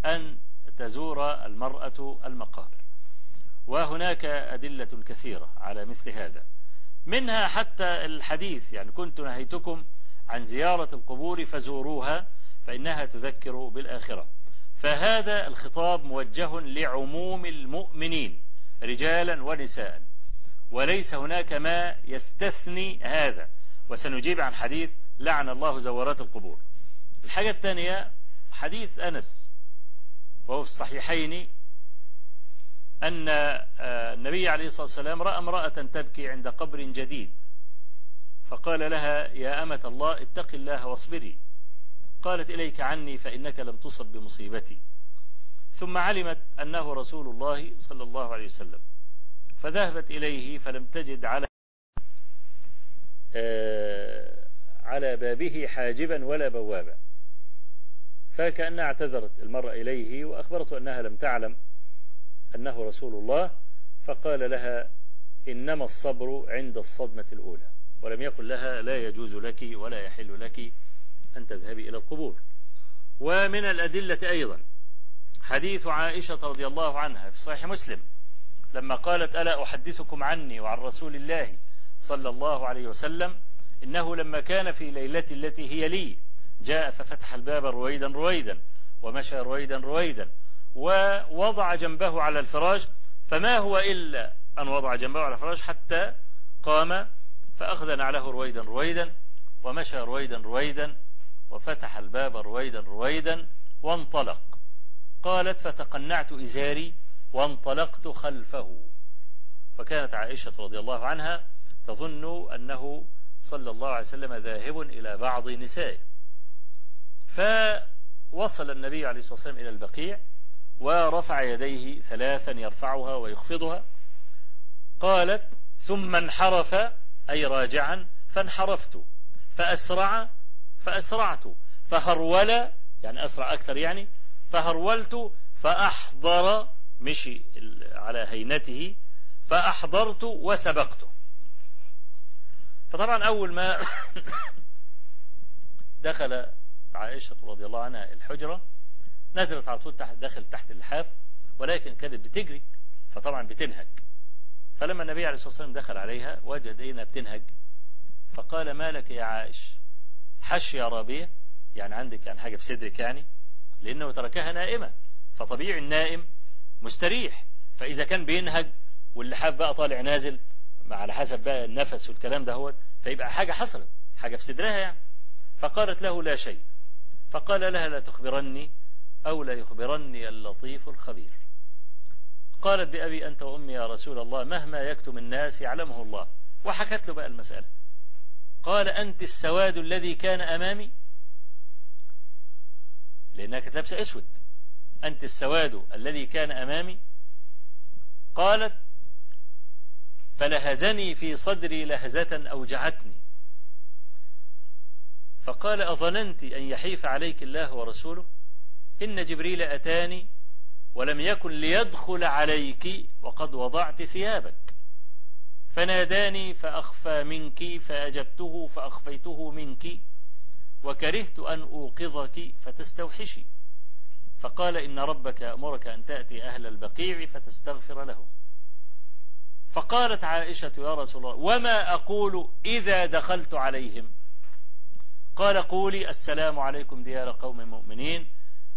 أن تزور المرأة المقابر. وهناك أدلة كثيرة على مثل هذا. منها حتى الحديث يعني كنت نهيتكم عن زيارة القبور فزوروها فإنها تذكر بالآخرة. فهذا الخطاب موجه لعموم المؤمنين رجالا ونساء. وليس هناك ما يستثني هذا. وسنجيب عن حديث لعن الله زوارات القبور. الحاجة الثانية حديث أنس وهو في الصحيحين أن آه، النبي عليه الصلاة والسلام رأى امرأة تبكي عند قبر جديد فقال لها يا أمة الله اتق الله واصبري. قالت إليك عني فإنك لم تصب بمصيبتي. ثم علمت أنه رسول الله صلى الله عليه وسلم. فذهبت إليه فلم تجد على آه، على بابه حاجبا ولا بوابا فكأنها اعتذرت المرأة إليه وأخبرته أنها لم تعلم أنه رسول الله فقال لها إنما الصبر عند الصدمة الأولى ولم يقل لها لا يجوز لك ولا يحل لك أن تذهبي إلى القبور. ومن الأدلة أيضا حديث عائشة رضي الله عنها في صحيح مسلم لما قالت ألا أحدثكم عني وعن رسول الله صلى الله عليه وسلم إنه لما كان في ليلتي التي هي لي جاء ففتح الباب رويدا رويدا ومشى رويدا رويدا ووضع جنبه على الفراش فما هو إلا أن وضع جنبه على الفراش حتى قام فأخذ نعله رويدا رويدا ومشى رويدا رويدا وفتح الباب رويدا رويدا وانطلق. قالت فتقنعت إزاري وانطلقت خلفه. فكانت عائشة رضي الله عنها تظن أنه صلى الله عليه وسلم ذاهب إلى بعض نسائه. وصل النبي عليه الصلاة والسلام إلى البقيع ورفع يديه ثلاثا يرفعها ويخفضها. قالت ثم انحرف أي راجعا فانحرفت. فأسرع فأسرعت. فهرول يعني أسرع أكثر يعني فهرولت فأحضر مشي على هينته فأحضرت وسبقته فطبعا أول ما دخل عائشة رضي الله عنها الحجرة نزلت على طول تحت داخل تحت اللحاف ولكن كانت بتجري فطبعا بتنهج. فلما النبي عليه الصلاة والسلام دخل عليها وجد إنها بتنهج. فقال ما لك يا عائش؟ حش يا رابية يعني عندك يعني حاجة في صدرك يعني لأنه تركها نائمة. فطبيعي النائم مستريح. فإذا كان بينهج واللحاف بقى طالع نازل على حسب بقى النفس والكلام ده هو فيبقى حاجة حصلت حاجة في صدرها يعني. فقالت له لا شيء. فقال لها لا تخبرني أو لا يخبرني اللطيف الخبير. قالت بأبي أنت وأمي يا رسول الله مهما يكتم الناس يعلمه الله. وحكت له بقى المسألة. قال أنت السواد الذي كان أمامي؟ لأنها كانت لابسة أسود. أنت السواد الذي كان أمامي؟ قالت فلهزني في صدري لهزة أوجعتني. فقال أظننت أن يحيف عليك الله ورسوله؟ إن جبريل أتاني ولم يكن ليدخل عليك وقد وضعت ثيابك. فناداني فأخفى منك فأجبته فأخفيته منك وكرهت أن أوقظك فتستوحشي. فقال إن ربك يأمرك أن تأتي أهل البقيع فتستغفر لهم. فقالت عائشة يا رسول الله وما أقول إذا دخلت عليهم؟ قال قولي السلام عليكم ديار قوم مؤمنين.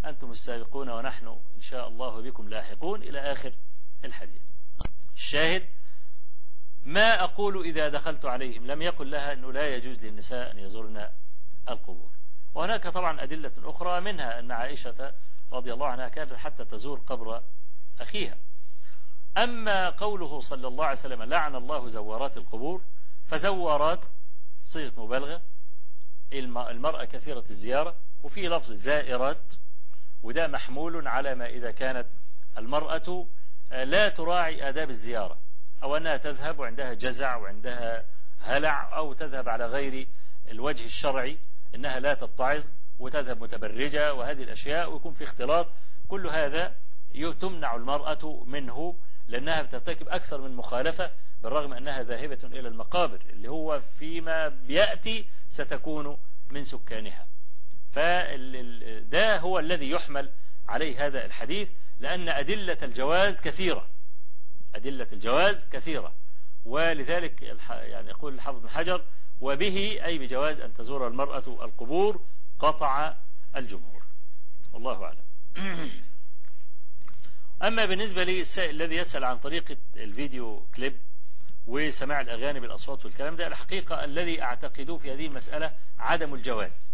أنتم السابقون ونحن إن شاء الله بكم لاحقون إلى آخر الحديث. الشاهد ما أقول إذا دخلت عليهم؟ لم يقل لها أنه لا يجوز للنساء أن يزورن القبور. وهناك طبعا أدلة أخرى منها أن عائشة رضي الله عنها كانت حتى تزور قبر أخيها. أما قوله صلى الله عليه وسلم لعن الله زوارات القبور فزوارات صيغة مبالغة. المرأة كثيرة الزيارة وفي لفظ زائرات وده محمول على ما إذا كانت المرأة لا تراعي آداب الزيارة أو أنها تذهب وعندها جزع وعندها هلع أو تذهب على غير الوجه الشرعي إنها لا تتعظ. وتذهب متبرجة وهذه الأشياء ويكون في اختلاط. كل هذا تمنع المرأة منه لأنها بترتكب أكثر من مخالفة بالرغم أنها ذاهبة إلى المقابر اللي هو فيما بيأتي ستكون من سكانها. فده هو الذي يحمل عليه هذا الحديث لأن أدلة الجواز كثيرة. أدلة الجواز كثيرة. ولذلك يعني يقول الحافظ بن حجر وبه أي بجواز أن تزور المرأة القبور قطع الجمهور. والله أعلم. أما بالنسبة للسائل الذي يسأل عن طريقة الفيديو كليب وسماع الأغاني بالأصوات والكلام ده الحقيقة الذي أعتقده في هذه المسألة عدم الجواز.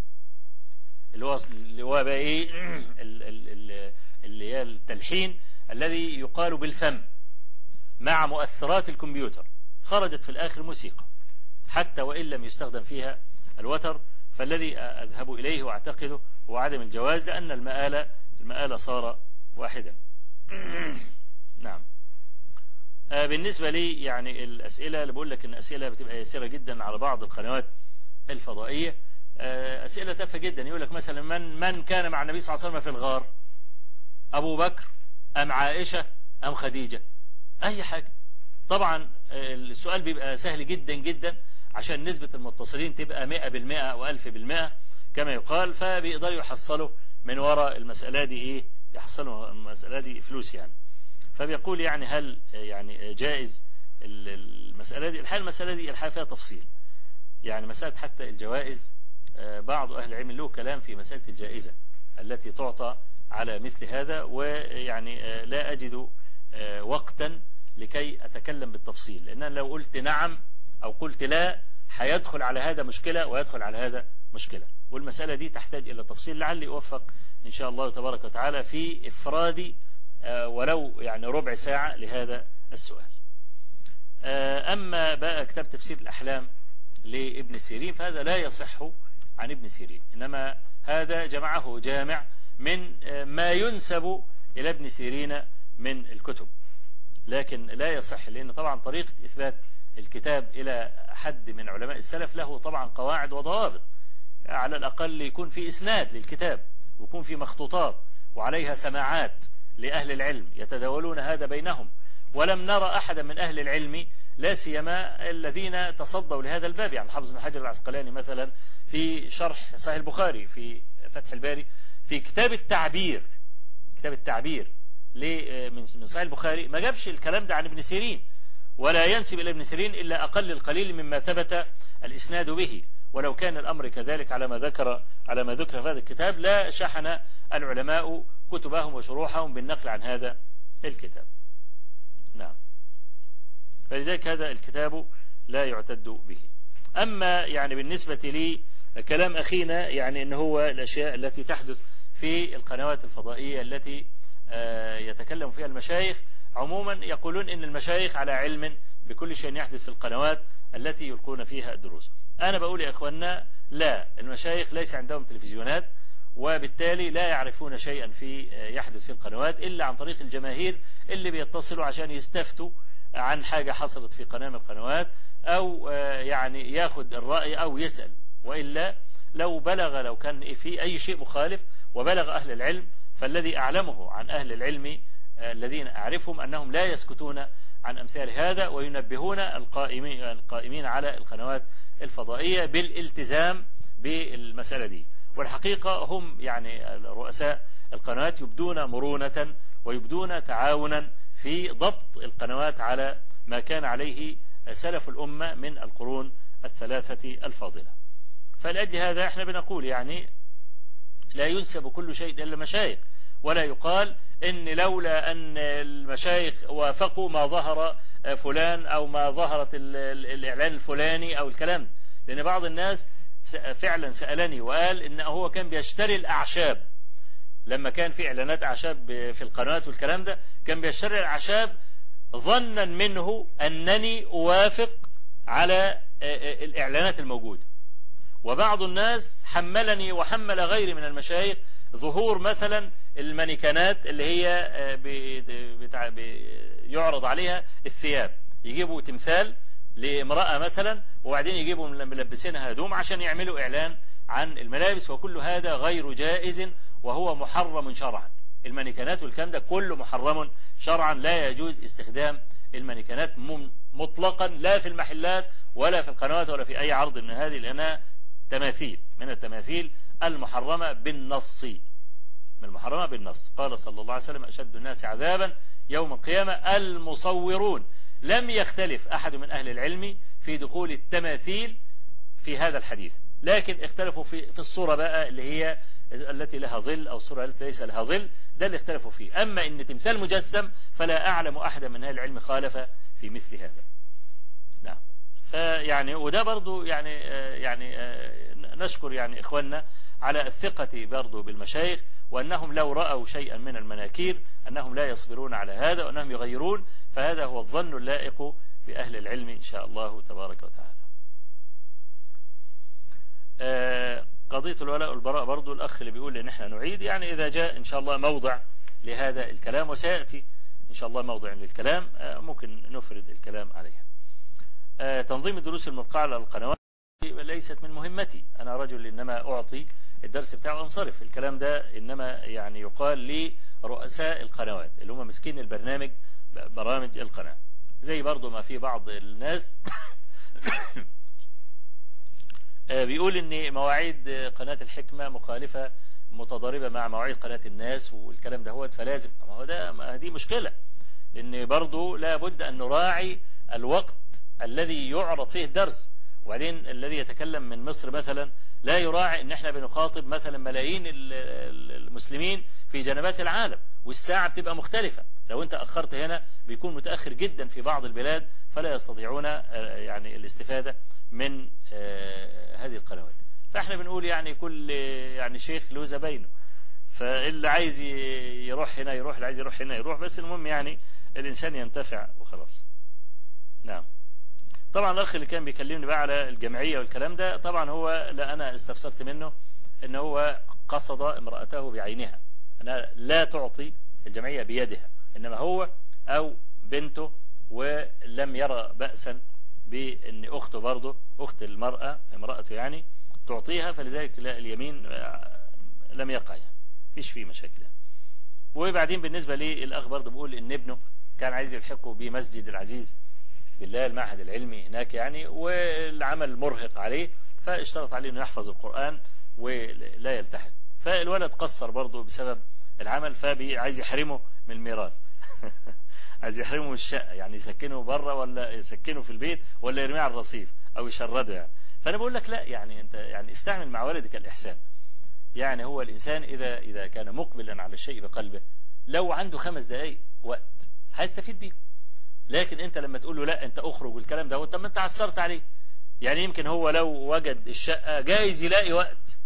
اللي هو اللي هو بقى إيه؟ اللي هي التلحين الذي يقال بالفم مع مؤثرات الكمبيوتر. خرجت في الآخر موسيقى حتى وإن لم يستخدم فيها الوتر فالذي أذهب إليه وأعتقده هو عدم الجواز لأن المآلة المآلة صار واحدا. نعم. بالنسبة لي يعني الأسئلة اللي بقول لك إن أسئلة بتبقى يسيرة جدا على بعض القنوات الفضائية. أسئلة تافهة جدا. يقول لك مثلا من من كان مع النبي صلى الله عليه وسلم في الغار؟ أبو بكر أم عائشة أم خديجة؟ أي حاجة. طبعا السؤال بيبقى سهل جدا جدا. عشان نسبة المتصلين تبقى مئة بالمئة أو ألف بالمئة كما يقال فبيقدروا يحصلوا من وراء المسألة دي إيه؟ يحصلوا المسألة دي فلوس يعني. فبيقول يعني هل يعني جائز المسألة دي؟ الحال المسألة دي الحال فيها تفصيل. يعني مسألة حتى الجوائز بعض أهل العلم له كلام في مسألة الجائزة التي تعطى على مثل هذا ويعني لا أجد وقتا لكي أتكلم بالتفصيل. لأن لو قلت نعم أو قلت لا هيدخل على هذا مشكلة ويدخل على هذا مشكلة. والمسألة دي تحتاج إلى تفصيل لعلي أوفق إن شاء الله تبارك وتعالى في إفراد ولو يعني ربع ساعة لهذا السؤال. أما بقى كتاب تفسير الأحلام لابن سيرين فهذا لا يصح عن ابن سيرين. إنما هذا جمعه جامع من ما ينسب إلى ابن سيرين من الكتب. لكن لا يصح لأن طبعا طريقة إثبات الكتاب إلى حد من علماء السلف له طبعا قواعد وضوابط على الأقل يكون في إسناد للكتاب ويكون في مخطوطات وعليها سماعات لأهل العلم يتداولون هذا بينهم. ولم نرى أحدا من أهل العلم لا سيما الذين تصدوا لهذا الباب يعني حافظ بن حجر العسقلاني مثلا في شرح صحيح البخاري في فتح الباري في كتاب التعبير كتاب التعبير من صحيح البخاري ما جابش الكلام ده عن ابن سيرين. ولا ينسب إلى ابن سيرين إلا أقل القليل مما ثبت الإسناد به. ولو كان الأمر كذلك على ما ذكر على ما ذكر في هذا الكتاب لا شحن العلماء كتبهم وشروحهم بالنقل عن هذا الكتاب. نعم. فلذلك هذا الكتاب لا يعتد به. أما يعني بالنسبة لي كلام أخينا يعني أنه هو الأشياء التي تحدث في القنوات الفضائية التي يتكلم فيها المشايخ عموما يقولون إن المشايخ على علم بكل شيء يحدث في القنوات التي يلقون فيها الدروس. أنا بقول يا إخواننا لا المشايخ ليس عندهم تلفزيونات وبالتالي لا يعرفون شيئا في يحدث في القنوات إلا عن طريق الجماهير اللي بيتصلوا عشان يستفتوا عن حاجة حصلت في قناة من القنوات أو يعني ياخد الرأي أو يسأل. وإلا لو بلغ لو كان في أي شيء مخالف وبلغ أهل العلم فالذي أعلمه عن أهل العلم الذين أعرفهم أنهم لا يسكتون عن أمثال هذا وينبهون القائمين, القائمين على القنوات الفضائية بالالتزام بالمسألة دي. والحقيقة هم يعني رؤساء القنوات يبدون مرونة ويبدون تعاونا في ضبط القنوات على ما كان عليه سلف الأمة من القرون الثلاثة الفاضلة. فلأجل هذا إحنا بنقول يعني لا ينسب كل شيء إلى المشايخ. ولا يقال إن لولا أن المشايخ وافقوا ما ظهر فلان أو ما ظهرت الإعلان الفلاني أو الكلام. لأن بعض الناس فعلا سألني وقال إن هو كان بيشتري الأعشاب. لما كان في إعلانات أعشاب في القنوات والكلام ده كان بيشتري الأعشاب ظنا منه أنني أوافق على الإعلانات الموجودة. وبعض الناس حملني وحمل غيري من المشايخ ظهور مثلا المانيكانات اللي هي بتاع يعرض عليها الثياب. يجيبوا تمثال لامرأة مثلا وبعدين يجيبوا ملبسينها هدوم عشان يعملوا إعلان عن الملابس وكل هذا غير جائز وهو محرم شرعا. المانيكانات والكلام ده كله محرم شرعا. لا يجوز استخدام المانيكانات مطلقا لا في المحلات ولا في القنوات ولا في أي عرض من هذه لأنها تماثيل من التماثيل المحرمة بالنص. من المحرمة بالنص. قال صلى الله عليه وسلم أشد الناس عذابا يوم القيامة. المصورون لم يختلف أحد من أهل العلم في دخول التماثيل في هذا الحديث لكن اختلفوا في, في الصورة بقى اللي هي التي لها ظل أو الصورة التي ليس لها ظل ده اللي اختلفوا فيه. أما إن تمثال مجسم فلا أعلم أحدا من أهل العلم خالف في مثل هذا. نعم. فيعني وده برضو يعني يعني نشكر يعني إخواننا على الثقة برضو بالمشايخ وأنهم لو رأوا شيئا من المناكير أنهم لا يصبرون على هذا وأنهم يغيرون فهذا هو الظن اللائق بأهل العلم إن شاء الله تبارك وتعالى. قضية الولاء والبراء برضو الأخ اللي بيقول إن إحنا نعيد يعني إذا جاء إن شاء الله موضع لهذا الكلام وسيأتي إن شاء الله موضع للكلام ممكن نفرد الكلام عليها تنظيم الدروس الملقاة على القنوات ليست من مهمتي أنا رجل إنما أعطي الدرس بتاعه وانصرف الكلام ده إنما يعني يقال لرؤساء القنوات اللي هم مسكين البرنامج برامج القناة. زي برضو ما في بعض الناس بيقول إن مواعيد قناة الحكمة مخالفة متضاربة مع مواعيد قناة الناس والكلام ده فلازم. ما هو ده دي مشكلة لأن برضو لابد أن نراعي الوقت الذي يعرض فيه الدرس. وبعدين الذي يتكلم من مصر مثلا لا يراعي إن إحنا بنخاطب مثلا ملايين المسلمين في جنبات العالم والساعة بتبقى مختلفة. لو أنت أخرت هنا بيكون متأخر جدا في بعض البلاد فلا يستطيعون يعني الاستفادة من هذه القنوات. فإحنا بنقول يعني كل يعني شيخ له زباينه. فاللي عايز يروح هنا يروح اللي عايز يروح هنا يروح بس المهم يعني الإنسان ينتفع وخلاص. نعم. طبعا الأخ اللي كان بيكلمني بقى على الجمعية والكلام ده طبعا هو لا أنا استفسرت منه إن هو قصد امرأته بعينها. أنها لا تعطي الجمعية بيدها إنما هو أو بنته ولم يرى بأسا بأن أخته برضه أخت المرأة امرأته يعني تعطيها فلذلك اليمين لم يقع يعني فيش فيه مشاكل يعني. وبعدين بالنسبة للأخ برضه بيقول إن ابنه كان عايز يلحقه بمسجد العزيز. بالله المعهد العلمي هناك يعني والعمل مرهق عليه فاشترط عليه إنه يحفظ القرآن ولا يلتحق فالولد قصر برضه بسبب العمل فعايز يحرمه من الميراث. عايز يحرمه من الشقة يعني يسكنه بره ولا يسكنه في البيت ولا يرميه على الرصيف أو يشرده يعني. فأنا بقول لك لا يعني أنت يعني استعمل مع والدك الإحسان. يعني هو الإنسان إذا إذا كان مقبلا على الشيء بقلبه لو عنده خمس دقائق وقت هيستفيد بيه. لكن انت لما تقول له لا انت اخرج والكلام ده طب ما انت عثرت عليه. يعني يمكن هو لو وجد الشقة جايز يلاقي وقت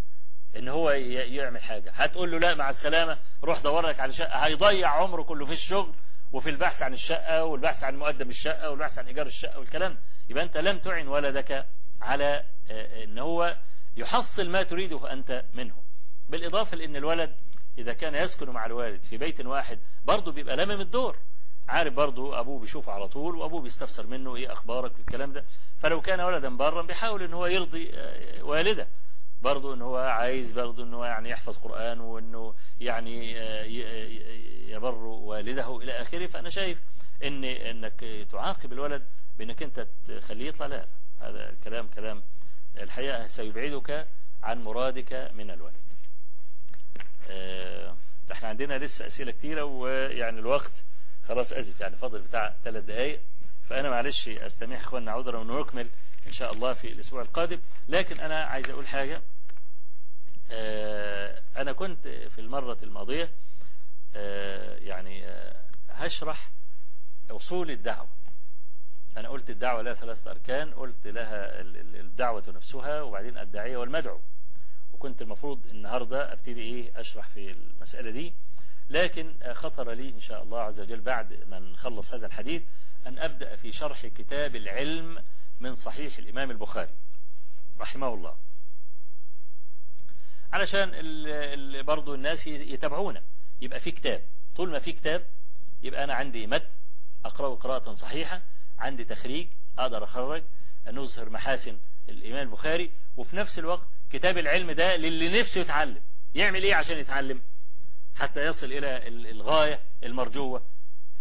إن هو يعمل حاجة. هتقول له لا مع السلامة روح دور لك على شقة. هيضيع عمره كله في الشغل وفي البحث عن الشقة والبحث عن مقدم الشقة والبحث عن إيجار الشقة والكلام. يبقى أنت لم تعن ولدك على إن هو يحصل ما تريده أنت منه. بالإضافة لأن الولد إذا كان يسكن مع الوالد في بيت واحد برضه بيبقى لمم الدور. عارف برضه أبوه بيشوفه على طول وأبوه بيستفسر منه إيه أخبارك؟ والكلام ده. فلو كان ولدا برا بيحاول إن هو يرضي والده. برضه إن هو عايز برضه إن هو يعني يحفظ قرآن وإنه يعني يبر والده إلى آخره. فأنا شايف إن إنك تعاقب الولد بإنك أنت تخليه يطلع. لا هذا الكلام كلام. الحقيقة سيبعدك عن مرادك من الولد. إحنا عندنا لسه أسئلة كتيرة ويعني الوقت خلاص آسف يعني فاضل بتاع ثلاث دقايق. فأنا معلش أستميح إخواننا عذرا ونكمل إن شاء الله في الأسبوع القادم. لكن أنا عايز أقول حاجة. أنا كنت في المرة الماضية يعني هشرح أصول الدعوة. أنا قلت الدعوة لها ثلاثة أركان قلت لها الدعوة نفسها وبعدين الداعية والمدعو. وكنت المفروض النهاردة أبتدي إيه أشرح في المسألة دي. لكن خطر لي إن شاء الله عز وجل بعد ما نخلص هذا الحديث أن أبدأ في شرح كتاب العلم من صحيح الإمام البخاري. رحمه الله. علشان برضو الناس يتابعونا. يبقى في كتاب. طول ما في كتاب يبقى أنا عندي متن أقرأه قراءة صحيحة عندي تخريج أقدر أخرج نظهر محاسن الإمام البخاري وفي نفس الوقت كتاب العلم ده للي نفسه يتعلم. يعمل إيه عشان يتعلم؟ حتى يصل إلى الغاية المرجوة.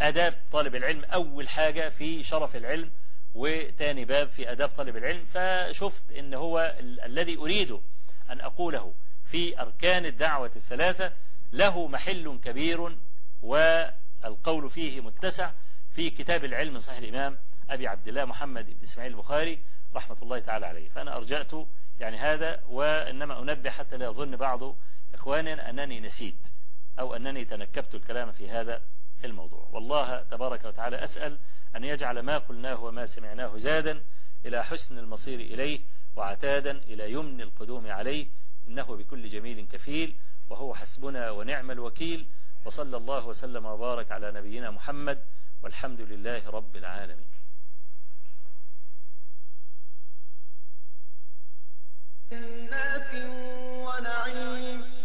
أداب طالب العلم أول حاجة في شرف العلم وتاني باب في أداب طالب العلم. فشفت إن هو ال الذي أريد أن أقوله في أركان الدعوة الثلاثة له محل كبير والقول فيه متسع في كتاب العلم صحيح الإمام أبي عبد الله محمد بن إسماعيل البخاري رحمة الله تعالى عليه. فأنا أرجأت يعني هذا وإنما أنبه حتى لا يظن بعض إخواننا أنني نسيت. أو أنني تنكبت الكلام في هذا الموضوع. والله تبارك وتعالى أسأل أن يجعل ما قلناه وما سمعناه زادا إلى حسن المصير إليه وعتادا إلى يمن القدوم عليه. إنه بكل جميل كفيل وهو حسبنا ونعم الوكيل. وصلى الله وسلم وبارك على نبينا محمد والحمد لله رب العالمين. جنات ونعيم.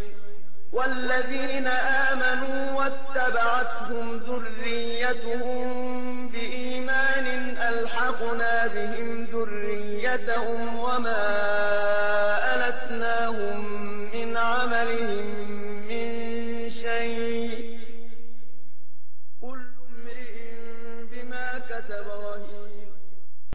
والذين آمنوا واتبعتهم ذريتهم بإيمان ألحقنا بهم ذريتهم وما ألتناهم من عملهم